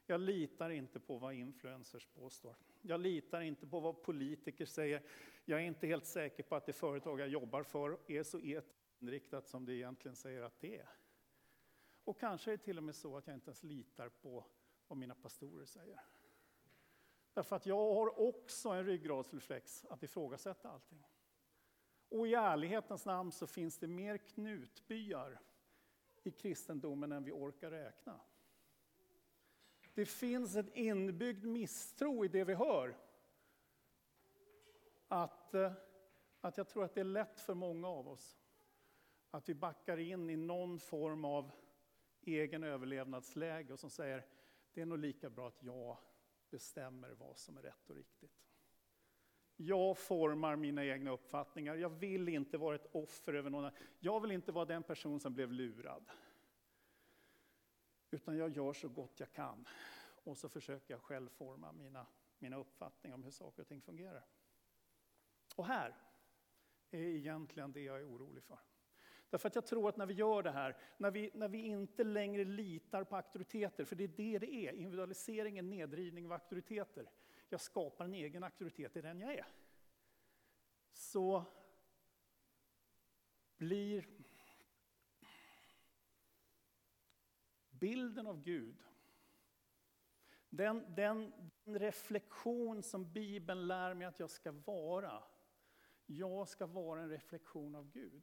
Jag litar inte på vad influencers påstår. Jag litar inte på vad politiker säger. Jag är inte helt säker på att det företag jag jobbar för är så etiskt inriktat som det egentligen säger att det är. Och kanske är det till och med så att jag inte ens litar på vad mina pastorer säger. Därför att jag har också en ryggradsreflex att ifrågasätta allting. Och i ärlighetens namn så finns det mer knutbyar i kristendomen än vi orkar räkna. Det finns en inbyggd misstro i det vi hör. Att, eh, att jag tror att det är lätt för många av oss att vi backar in i någon form av egen överlevnadsläge och som säger det är nog lika bra att jag bestämmer vad som är rätt och riktigt. Jag formar mina egna uppfattningar. Jag vill inte vara ett offer över någon Jag vill inte vara den person som blev lurad. Utan jag gör så gott jag kan. Och så försöker jag själv forma mina, mina uppfattningar om hur saker och ting fungerar. Och här är egentligen det jag är orolig för. Därför att jag tror att när vi gör det här, när vi, när vi inte längre litar på auktoriteter, för det är det det är, individualisering är nedrivning av auktoriteter. Jag skapar en egen auktoritet i den jag är. Så blir bilden av Gud, den, den, den reflektion som Bibeln lär mig att jag ska vara, jag ska vara en reflektion av Gud.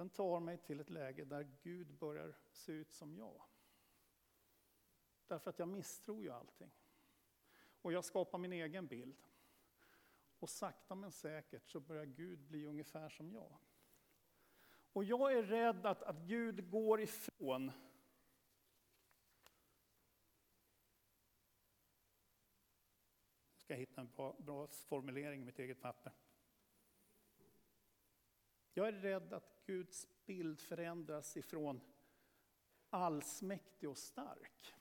Den tar mig till ett läge där Gud börjar se ut som jag. Därför att jag misstror ju allting. Och jag skapar min egen bild. Och sakta men säkert så börjar Gud bli ungefär som jag. Och jag är rädd att, att Gud går ifrån ska hitta en bra, bra formulering i mitt eget papper. Jag är rädd att Guds bild förändras ifrån allsmäktig och stark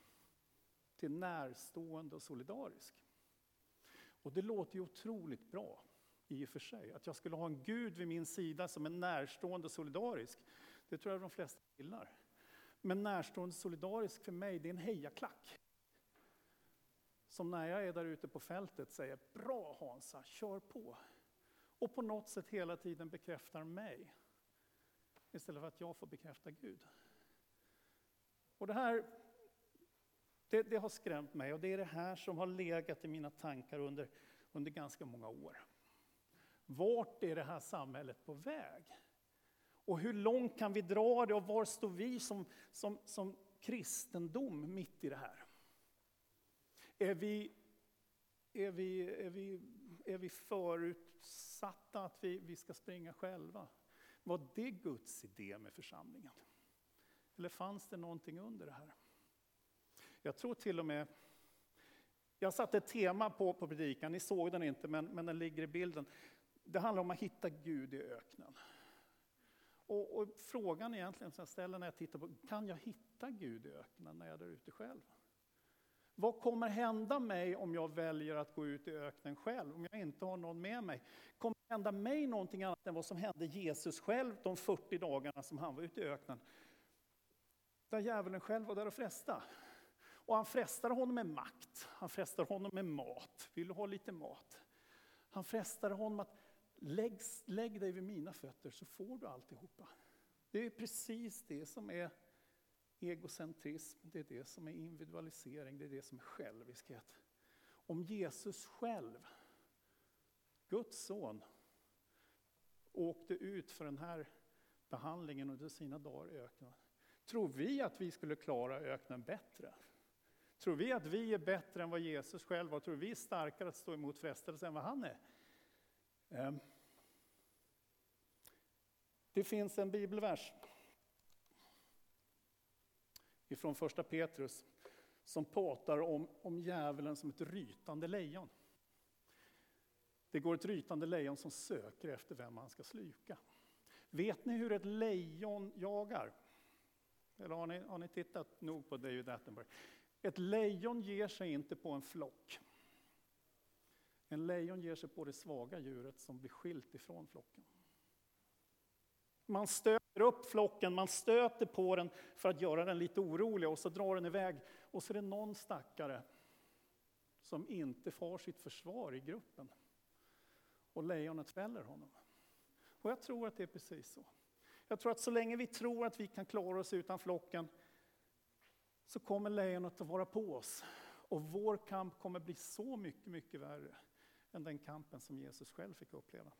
till närstående och solidarisk. Och det låter ju otroligt bra i och för sig. Att jag skulle ha en Gud vid min sida som är närstående och solidarisk. Det tror jag de flesta gillar. Men närstående och solidarisk för mig, det är en hejaklack. Som när jag är där ute på fältet säger bra Hansa, kör på. Och på något sätt hela tiden bekräftar mig. Istället för att jag får bekräfta Gud. Och det här det, det, har skrämt mig och det är det här som har legat i mina tankar under, under ganska många år. Vart är det här samhället på väg? Och hur långt kan vi dra det och var står vi som, som, som kristendom mitt i det här? Är vi, är vi, är vi, är vi förutsatta att vi, vi ska springa själva? Var det Guds idé med församlingen? Eller fanns det någonting under det här? Jag tror till och med, jag satte ett tema på, på predikan, ni såg den inte men, men den ligger i bilden. Det handlar om att hitta Gud i öknen. Och, och, frågan egentligen som jag ställer när jag tittar på, kan jag hitta Gud i öknen när jag är där ute själv? Vad kommer hända mig om jag väljer att gå ut i öknen själv, om jag inte har någon med mig? Kommer hända mig någonting annat än vad som hände Jesus själv de 40 dagarna som han var ute i öknen? Där djävulen själv var där och frestade. Och han frestade honom med makt, han frestade honom med mat. Vill du ha lite mat? Han frestade honom att lägg, lägg dig vid mina fötter så får du alltihopa. Det är precis det som är egocentrism, det är det som är individualisering, det är det som är själviskhet. Om Jesus själv, Guds son, åkte ut för den här behandlingen under sina dagar i öknen. Tror vi att vi skulle klara öknen bättre? Tror vi att vi är bättre än vad Jesus själv var? Tror vi är starkare att stå emot frestelser än vad han är? Ehm. Det finns en bibelvers ifrån första Petrus som pratar om, om djävulen som ett rytande lejon. Det går ett rytande lejon som söker efter vem han ska sluka. Vet ni hur ett lejon jagar? Eller har ni, har ni tittat nog på David Attenborough? Ett lejon ger sig inte på en flock. En lejon ger sig på det svaga djuret som blir skilt ifrån flocken. Man stöter upp flocken, man stöter på den för att göra den lite orolig och så drar den iväg. Och så är det någon stackare som inte får sitt försvar i gruppen. Och lejonet fäller honom. Och jag tror att det är precis så. Jag tror att så länge vi tror att vi kan klara oss utan flocken så kommer lejonet att vara på oss. Och vår kamp kommer bli så mycket, mycket värre än den kampen som Jesus själv fick uppleva.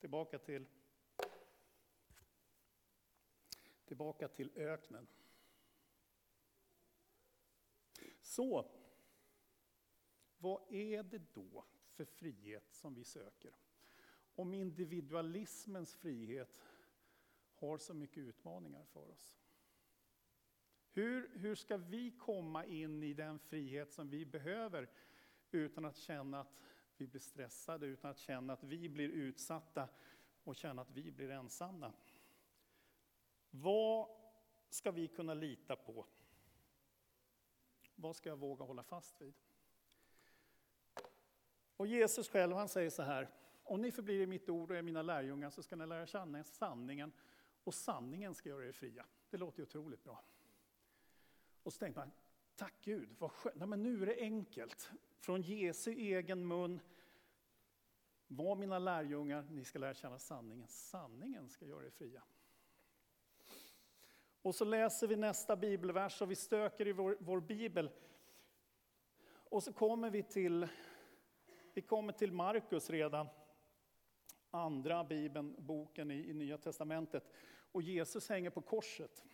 Tillbaka till, tillbaka till öknen. Så, vad är det då för frihet som vi söker? Om individualismens frihet har så mycket utmaningar för oss. Hur, hur ska vi komma in i den frihet som vi behöver utan att känna att vi blir stressade, utan att känna att vi blir utsatta och känna att vi blir ensamma. Vad ska vi kunna lita på? Vad ska jag våga hålla fast vid? Och Jesus själv han säger så här, om ni förblir i mitt ord och är mina lärjungar så ska ni lära känna sanningen och sanningen ska göra er fria. Det låter ju otroligt bra. Och så tänker man, tack Gud, vad skönt. Nej, men nu är det enkelt. Från Jesu egen mun, var mina lärjungar, ni ska lära känna sanningen. Sanningen ska göra er fria. Och så läser vi nästa bibelvers och vi stöker i vår, vår bibel. Och så kommer vi till, vi kommer till Markus redan, andra bibeln, boken i, i Nya Testamentet. Och Jesus hänger på korset.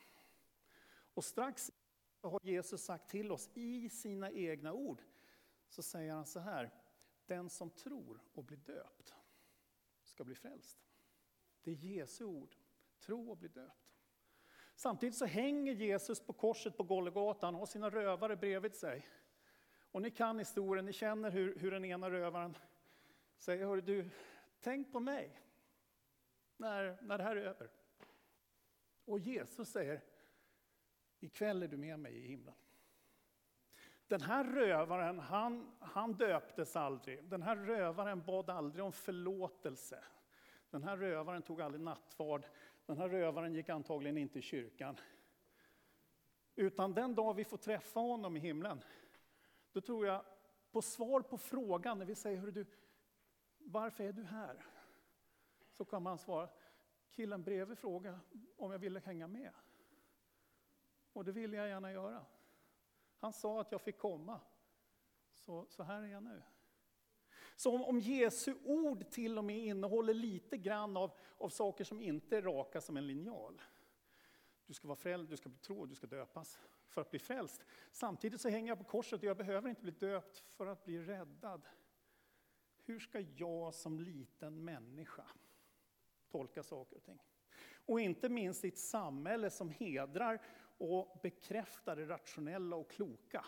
Och strax har Jesus sagt till oss i sina egna ord, så säger han så här, den som tror och blir döpt ska bli frälst. Det är Jesu ord, tro och bli döpt. Samtidigt så hänger Jesus på korset på Golgata, han har sina rövare bredvid sig. Och ni kan historien, ni känner hur, hur den ena rövaren säger, Hör du, tänk på mig när, när det här är över. Och Jesus säger, ikväll är du med mig i himlen. Den här rövaren, han, han döptes aldrig. Den här rövaren bad aldrig om förlåtelse. Den här rövaren tog aldrig nattvard. Den här rövaren gick antagligen inte i kyrkan. Utan den dag vi får träffa honom i himlen, då tror jag på svar på frågan när vi säger, Hör du, varför är du här? Så kommer han svara, killen bredvid frågade om jag ville hänga med. Och det ville jag gärna göra. Han sa att jag fick komma. Så, så här är jag nu. Så om, om Jesu ord till och med innehåller lite grann av, av saker som inte är raka som en linjal. Du ska vara frälst, du ska bli tro, du ska döpas för att bli frälst. Samtidigt så hänger jag på korset och jag behöver inte bli döpt för att bli räddad. Hur ska jag som liten människa tolka saker och ting? Och inte minst i ett samhälle som hedrar och bekräftar det rationella och kloka.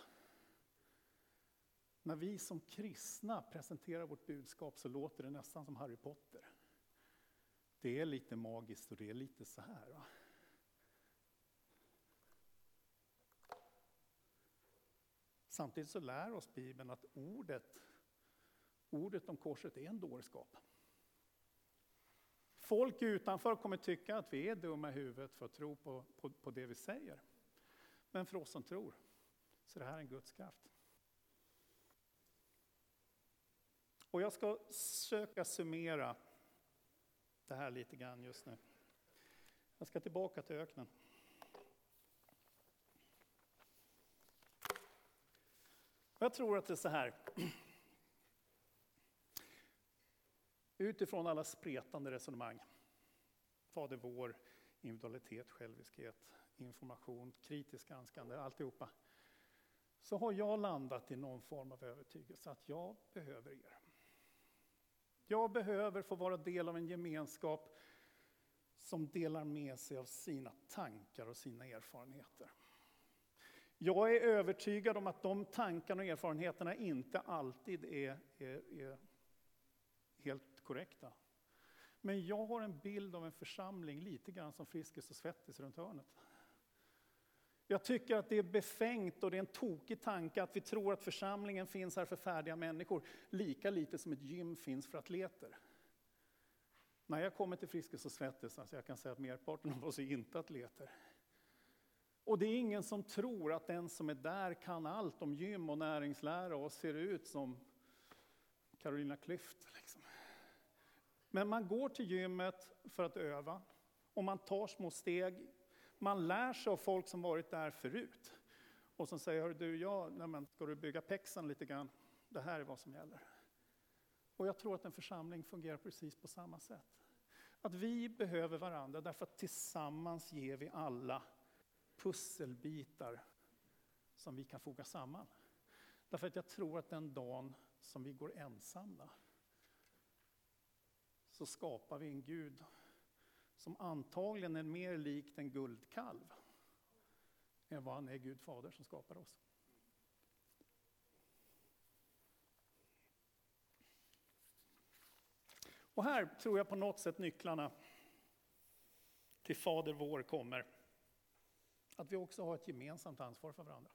När vi som kristna presenterar vårt budskap så låter det nästan som Harry Potter. Det är lite magiskt och det är lite så här. Va? Samtidigt så lär oss Bibeln att ordet, ordet om korset är en dårskap. Folk utanför kommer tycka att vi är dumma i huvudet för att tro på, på, på det vi säger. Men för oss som tror så är det här en Guds kraft. Och jag ska söka summera det här lite grann just nu. Jag ska tillbaka till öknen. Jag tror att det är så här. Utifrån alla spretande resonemang, Fader vår, individualitet, själviskhet, information, kritiskt granskande, alltihopa, så har jag landat i någon form av övertygelse att jag behöver er. Jag behöver få vara del av en gemenskap som delar med sig av sina tankar och sina erfarenheter. Jag är övertygad om att de tankarna och erfarenheterna inte alltid är, är, är helt korrekta. Men jag har en bild av en församling lite grann som Friskis och Svettis runt hörnet. Jag tycker att det är befängt och det är en tokig tanke att vi tror att församlingen finns här för färdiga människor, lika lite som ett gym finns för atleter. När jag kommer till Friskis och Svettis, alltså jag kan säga att merparten av oss är inte atleter. Och det är ingen som tror att den som är där kan allt om gym och näringslära och ser ut som Carolina Klüft. Liksom. Men man går till gymmet för att öva och man tar små steg. Man lär sig av folk som varit där förut. Och som säger, du, ja, nej, ska du bygga pexen lite grann? Det här är vad som gäller. Och jag tror att en församling fungerar precis på samma sätt. Att vi behöver varandra därför att tillsammans ger vi alla pusselbitar som vi kan foga samman. Därför att jag tror att den dagen som vi går ensamma så skapar vi en Gud som antagligen är mer likt en guldkalv än vad han är Gud fader som skapar oss. Och här tror jag på något sätt nycklarna till Fader vår kommer. Att vi också har ett gemensamt ansvar för varandra.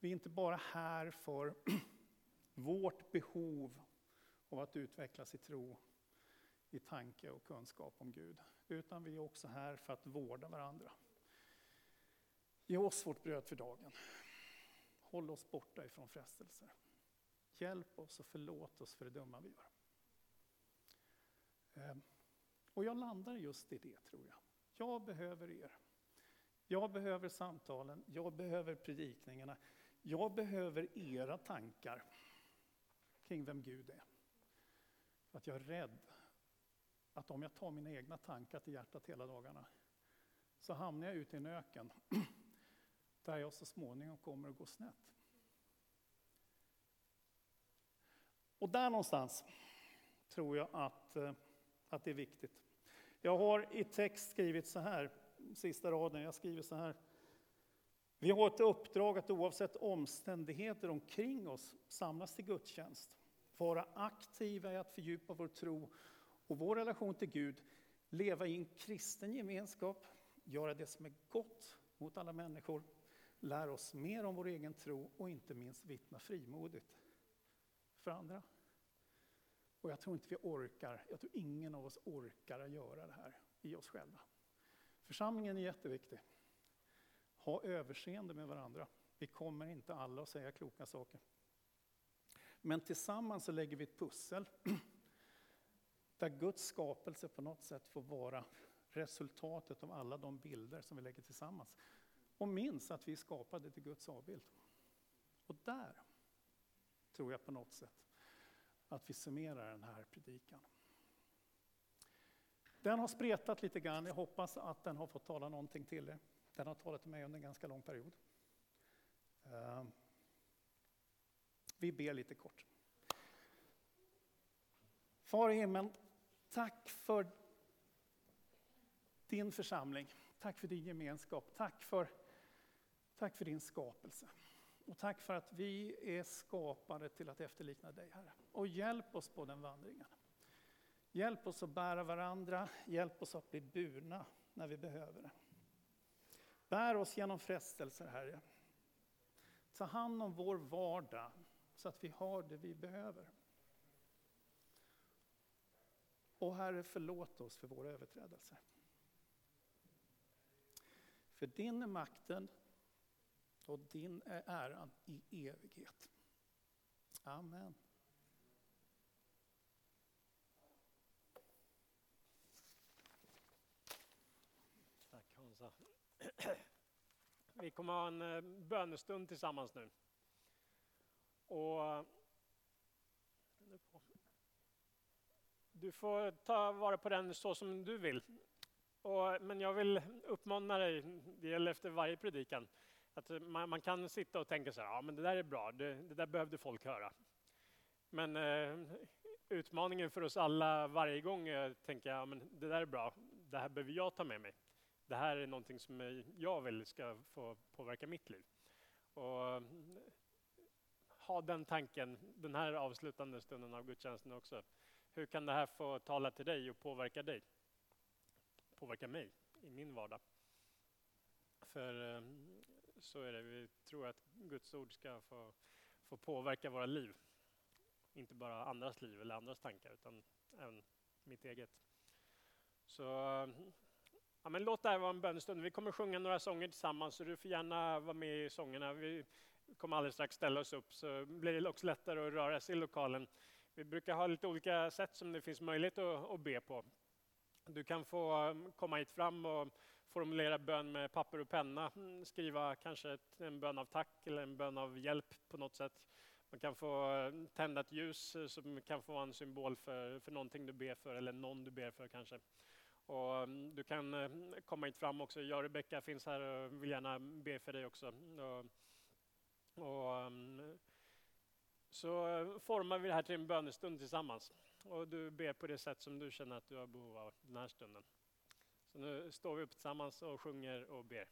Vi är inte bara här för vårt behov av att utvecklas i tro, i tanke och kunskap om Gud. Utan vi är också här för att vårda varandra. Ge oss vårt bröd för dagen. Håll oss borta ifrån frestelser. Hjälp oss och förlåt oss för det dumma vi gör. Ehm, och jag landar just i det tror jag. Jag behöver er. Jag behöver samtalen, jag behöver predikningarna. Jag behöver era tankar kring vem Gud är. För att jag är rädd att om jag tar mina egna tankar till hjärtat hela dagarna så hamnar jag ute i en öken där jag så småningom kommer att gå snett. Och där någonstans tror jag att, eh, att det är viktigt. Jag har i text skrivit så här, sista raden, jag skriver så här. Vi har ett uppdrag att oavsett omständigheter omkring oss samlas till gudstjänst, vara aktiva i att fördjupa vår tro och vår relation till Gud, leva i en kristen gemenskap, göra det som är gott mot alla människor, lära oss mer om vår egen tro och inte minst vittna frimodigt för andra. Och jag tror inte vi orkar, jag tror ingen av oss orkar att göra det här i oss själva. Församlingen är jätteviktig. Ha överseende med varandra. Vi kommer inte alla att säga kloka saker. Men tillsammans så lägger vi ett pussel där Guds skapelse på något sätt får vara resultatet av alla de bilder som vi lägger tillsammans. Och minns att vi är skapade till Guds avbild. Och där tror jag på något sätt att vi summerar den här predikan. Den har spretat lite grann, jag hoppas att den har fått tala någonting till er. Den har talat till mig under en ganska lång period. Eh, vi ber lite kort. Far i himlen, tack för din församling. Tack för din gemenskap. Tack för, tack för din skapelse. Och tack för att vi är skapade till att efterlikna dig, Herre. Och hjälp oss på den vandringen. Hjälp oss att bära varandra, hjälp oss att bli burna när vi behöver det. Bär oss genom frestelser, Herre. Ta hand om vår vardag så att vi har det vi behöver. Och Herre, förlåt oss för våra överträdelser. För din är makten och din är äran i evighet. Amen. Tack Hansa. Vi kommer ha en eh, bönestund tillsammans nu. Och eh, du får ta vara på den så som du vill. Och, men jag vill uppmana dig, det gäller efter varje predikan, att man, man kan sitta och tänka så här, ja men det där är bra, det, det där behövde folk höra. Men eh, utmaningen för oss alla varje gång är att tänka, ja men det där är bra, det här behöver jag ta med mig. Det här är någonting som jag vill ska få påverka mitt liv. Och ha den tanken den här avslutande stunden av gudstjänsten också. Hur kan det här få tala till dig och påverka dig? Påverka mig i min vardag. För eh, så är det, vi tror att Guds ord ska få, få påverka våra liv. Inte bara andras liv eller andras tankar utan även mitt eget. Så eh, ja, men låt det här vara en bönestund. Vi kommer sjunga några sånger tillsammans så du får gärna vara med i sångerna. Vi kommer alldeles strax ställa oss upp så blir det också lättare att röra sig i lokalen. Vi brukar ha lite olika sätt som det finns möjlighet att, att be på. Du kan få um, komma hit fram och formulera bön med papper och penna. Mm, skriva kanske ett, en bön av tack eller en bön av hjälp på något sätt. Man kan få um, tända ett ljus eh, som kan få vara en symbol för, för någonting du ber för eller någon du ber för kanske. Och um, du kan eh, komma hit fram också. Jag och Rebecka finns här och vill gärna be för dig också. Och, och, så eh, formar vi det här till en bönestund tillsammans. Och du ber på det sätt som du känner att du har behov av den här stunden. Så nu står vi upp tillsammans och sjunger och ber.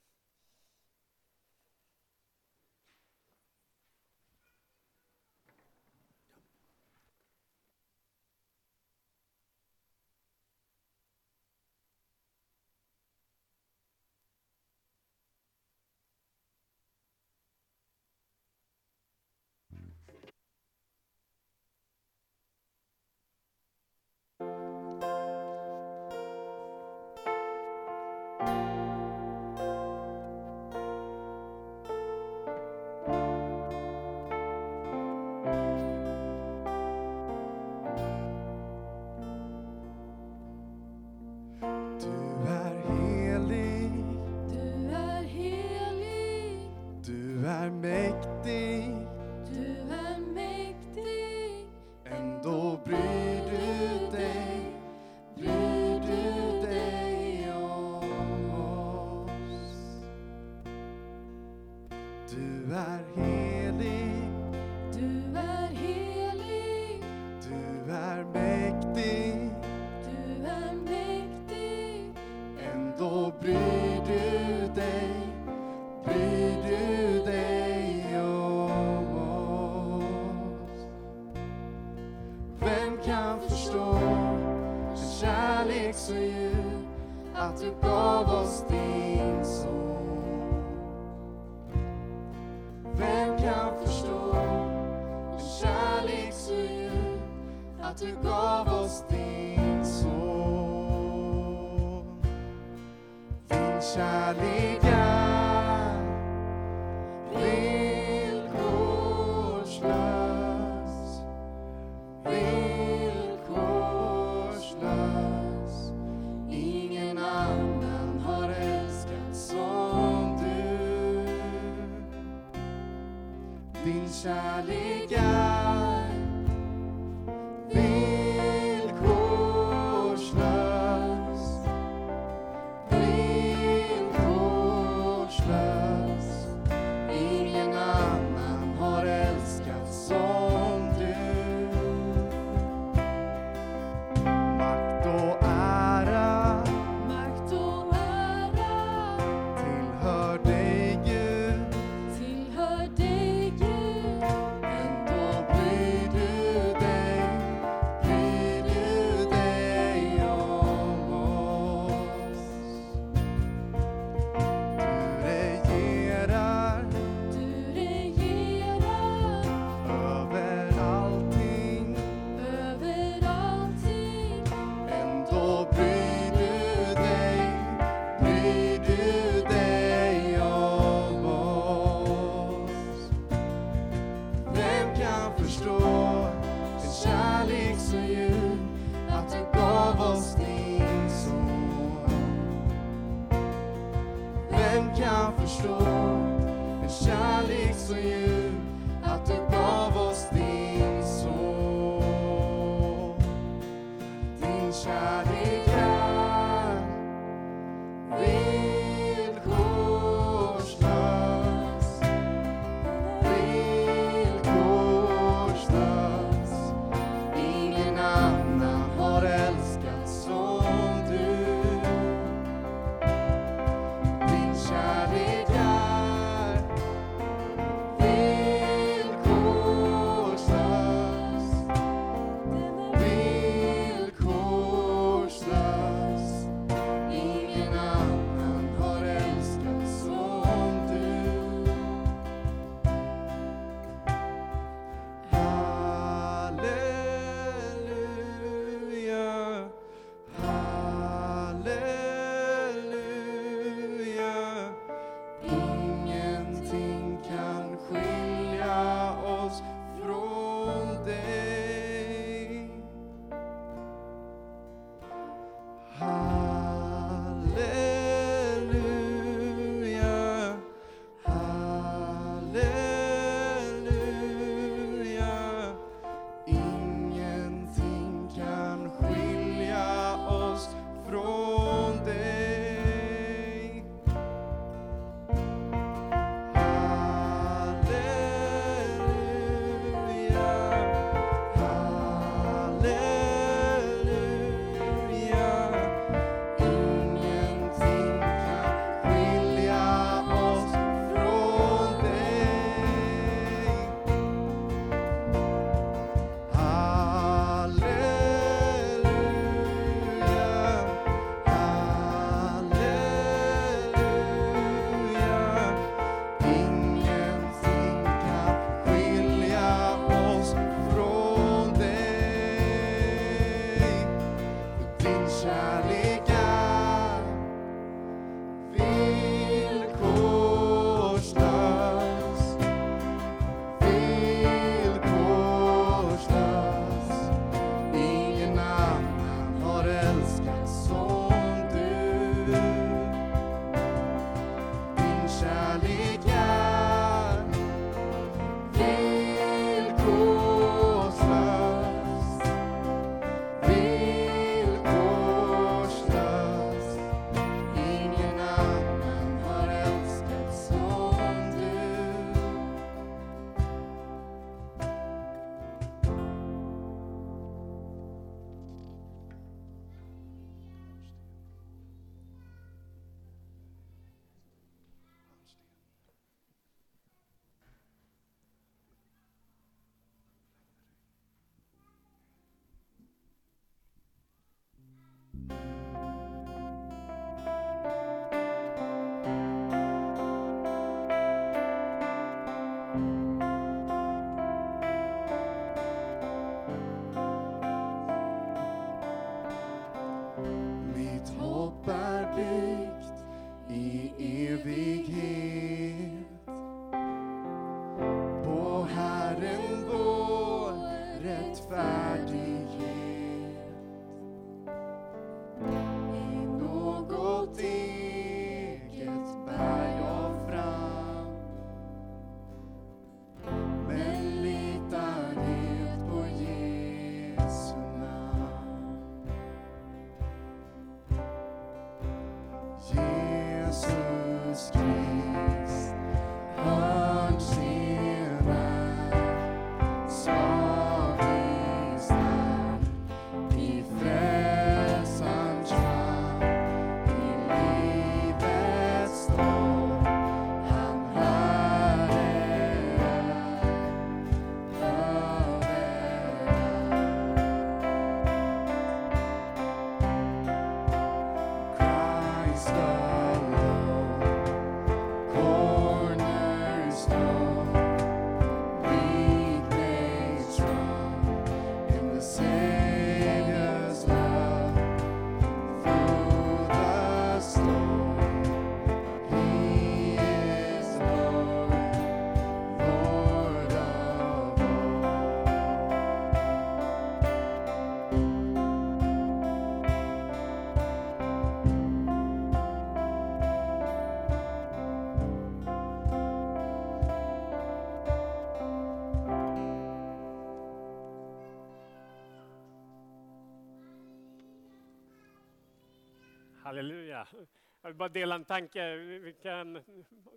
Jag vill bara dela en tanke. Vi kan,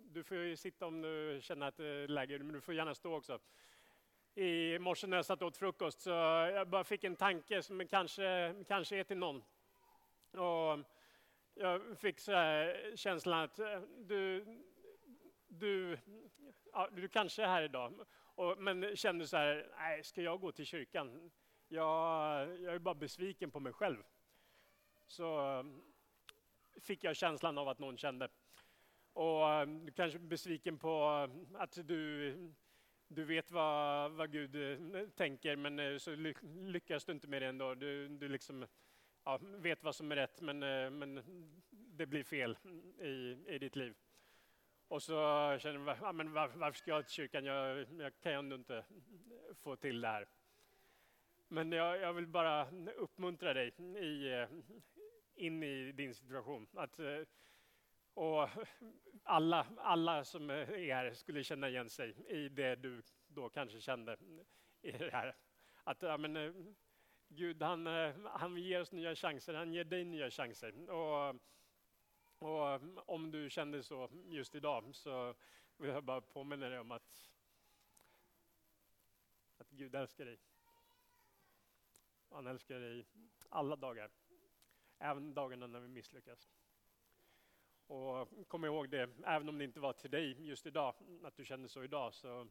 du får ju sitta om du känner att det är läge, men du får gärna stå också. I morse när jag satt och åt frukost så jag bara fick en tanke som kanske, kanske är till någon. Och jag fick så här känslan att eh, du, du, ja, du kanske är här idag, och, men kände så här, nej, ska jag gå till kyrkan? Jag, jag är bara besviken på mig själv. Så fick jag känslan av att någon kände. Och eh, du kanske är besviken på eh, att du, du vet vad, vad Gud eh, tänker, men så lyckas du inte med det ändå. Du, du liksom, ja, vet vad som är rätt, men, men det blir fel i, i ditt liv. Och så känner du, ja, men var, varför ska jag till kyrkan? Jag, jag kan ju ändå inte få till det här. Men jag, jag vill bara uppmuntra dig i, in i din situation. Att, eh, och alla, alla som är här skulle känna igen sig i det du då kanske kände i det här. Att ja, men, eh, Gud han, eh, han ger oss nya chanser, han ger dig nya chanser. Och, och om du kände så just idag så vill jag bara påminna dig om att, att Gud älskar dig. Han älskar dig alla dagar, även dagarna när vi misslyckas. Och kom ihåg det, även om det inte var till dig just idag, att du känner så idag, så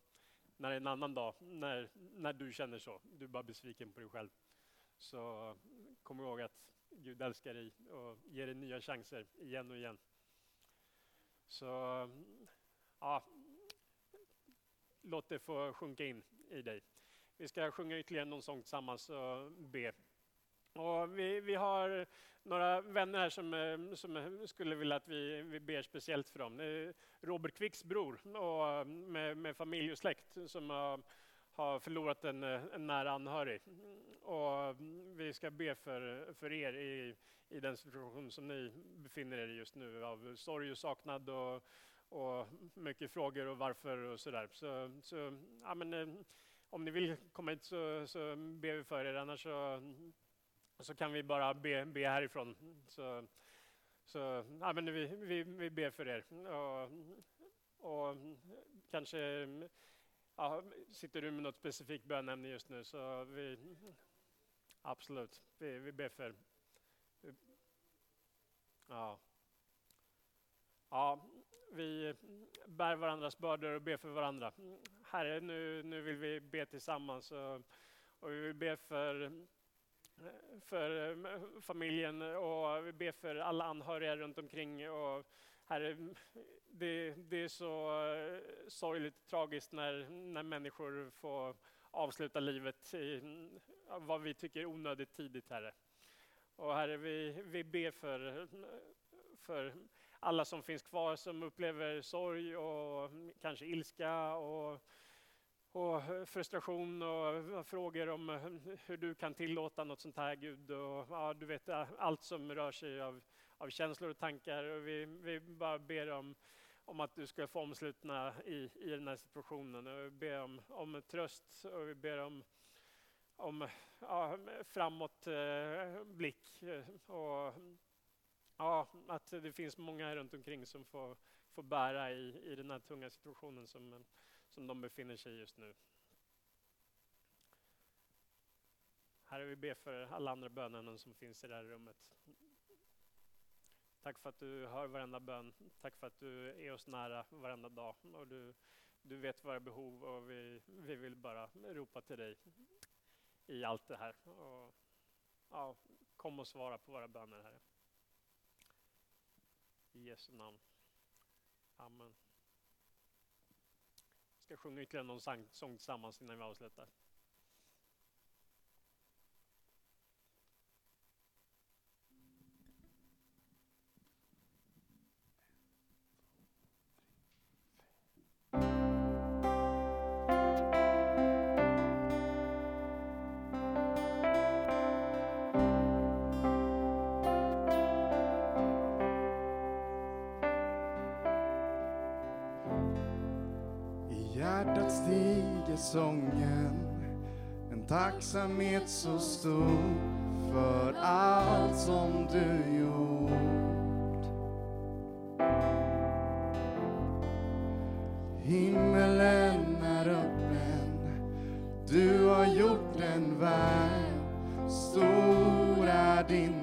när det är en annan dag, när, när du känner så, du är bara besviken på dig själv, så kom ihåg att Gud älskar dig och ger dig nya chanser igen och igen. Så ja, låt det få sjunka in i dig. Vi ska sjunga ytterligare någon sång tillsammans och be. Och vi, vi har några vänner här som, eh, som eh, skulle vilja att vi, vi ber speciellt för dem. Det är Robert Kvicks bror och mm, med, med familj och släkt som har, har förlorat en, eh, en nära anhörig. Och mm, vi ska be för, för er i, i den situation som ni befinner er i just nu av sorg och saknad och, och mycket frågor och varför och sådär. Så, så, ja, men, om ni vill komma hit så, så ber vi för er, annars så, mm, så kan vi bara be, be härifrån. Så, så ja, men vi, vi, vi ber för er. Och, och kanske ja, sitter du med något specifikt bönämne just nu så vi, absolut, vi, vi ber för Ja. ja, vi bär varandras bördor och ber för varandra. Herre, nu, nu vill vi be tillsammans och, och vi vill be för, för eh, familjen och vi ber för alla anhöriga runt omkring. Och herre, eh, det, det är så eh, sorgligt och tragiskt när, när människor får avsluta livet i vad vi tycker är onödigt tidigt, Herre. Och Herre, vi, vi ber för, för alla som finns kvar som upplever sorg och kanske ilska och, och eh, frustration och eh, frågor om eh, hur du kan tillåta något sånt här Gud. Och, ja, du vet allt som rör sig av, av känslor och tankar. Och vi, vi bara ber om, om att du ska få omslutna i, i den här situationen. Och vi ber om, om tröst och vi ber om om ja, framåtblick. eh, och ja, att det finns många här runt omkring som får, får bära i, i den här tunga situationen som, som de befinner sig i just nu. Herre, vi ber för alla andra bönämnen som finns i det här rummet. Tack för att du hör varenda bön. Tack för att du är oss nära varenda dag. Och du, du vet våra behov och vi, vi vill bara ropa till dig i allt det här. Och, ja, kom och svara på våra böner, Herre. I Jesu namn. Amen. Vi ska sjunga ytterligare någon sång tillsammans innan vi avslutar. sången. En tacksamhet så stor för allt som du gjort. Himmelen är öppen, du har gjort en värld, stor är din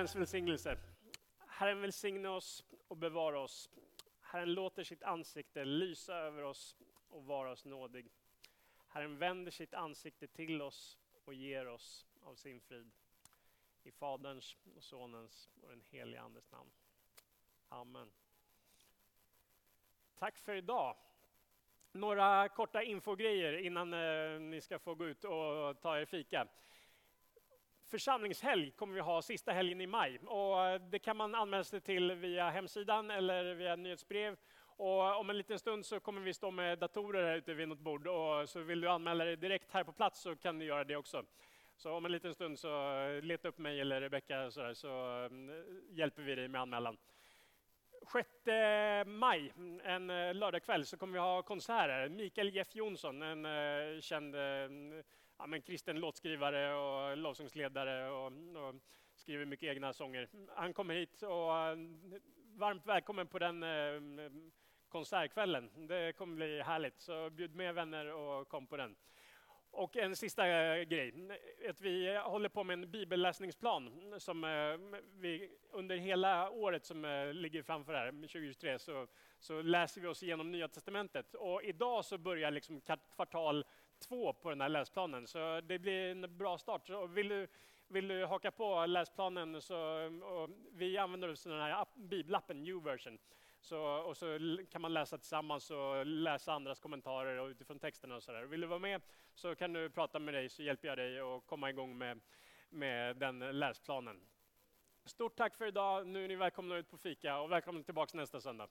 Herrens välsignelse. Herren välsigne oss och bevara oss. Herren låter sitt ansikte lysa över oss och vara oss nådig. Herren vänder sitt ansikte till oss och ger oss av sin frid. I Faderns och Sonens och den helige Andes namn. Amen. Tack för idag. Några korta infogrejer innan eh, ni ska få gå ut och ta er fika. Församlingshelg kommer vi ha sista helgen i maj och eh, det kan man anmäla sig till via hemsidan eller via nyhetsbrev. Och eh, om en liten stund så kommer vi stå med datorer här ute vid något bord och eh, så vill du anmäla dig direkt här på plats så kan du göra det också. Så om en liten stund så leta upp mig eller Rebecka så, där, så hjälper vi dig med anmälan. 6 maj, mm, en lördagkväll, så kommer vi ha konserter. Mikael Jeff Jonsson, en känd ja, men kristen låtskrivare och lovsångsledare och, och skriver mycket egna sånger. Han kommer hit och eh, varmt välkommen på den eh, konsertkvällen. Det kommer bli härligt, så bjud med vänner och kom på den. Och en sista eh, grej, att vi håller på med en bibelläsningsplan som eh, vi under hela året som ligger framför här, 2023, så, så läser vi oss igenom Nya Testamentet. Och idag så börjar liksom kvartal två på den här läsplanen, så det blir en bra start. Så vill du, vill du haka på läsplanen så och vi använder oss av den här app, bibelappen, New Version. Så, och så kan man läsa tillsammans och läsa andras kommentarer och utifrån texterna och sådär. Vill du vara med så kan du prata med dig så hjälper jag dig att komma igång med, med den läsplanen. Stort tack för idag. Nu är ni välkomna ut på fika och välkomna tillbaka nästa söndag.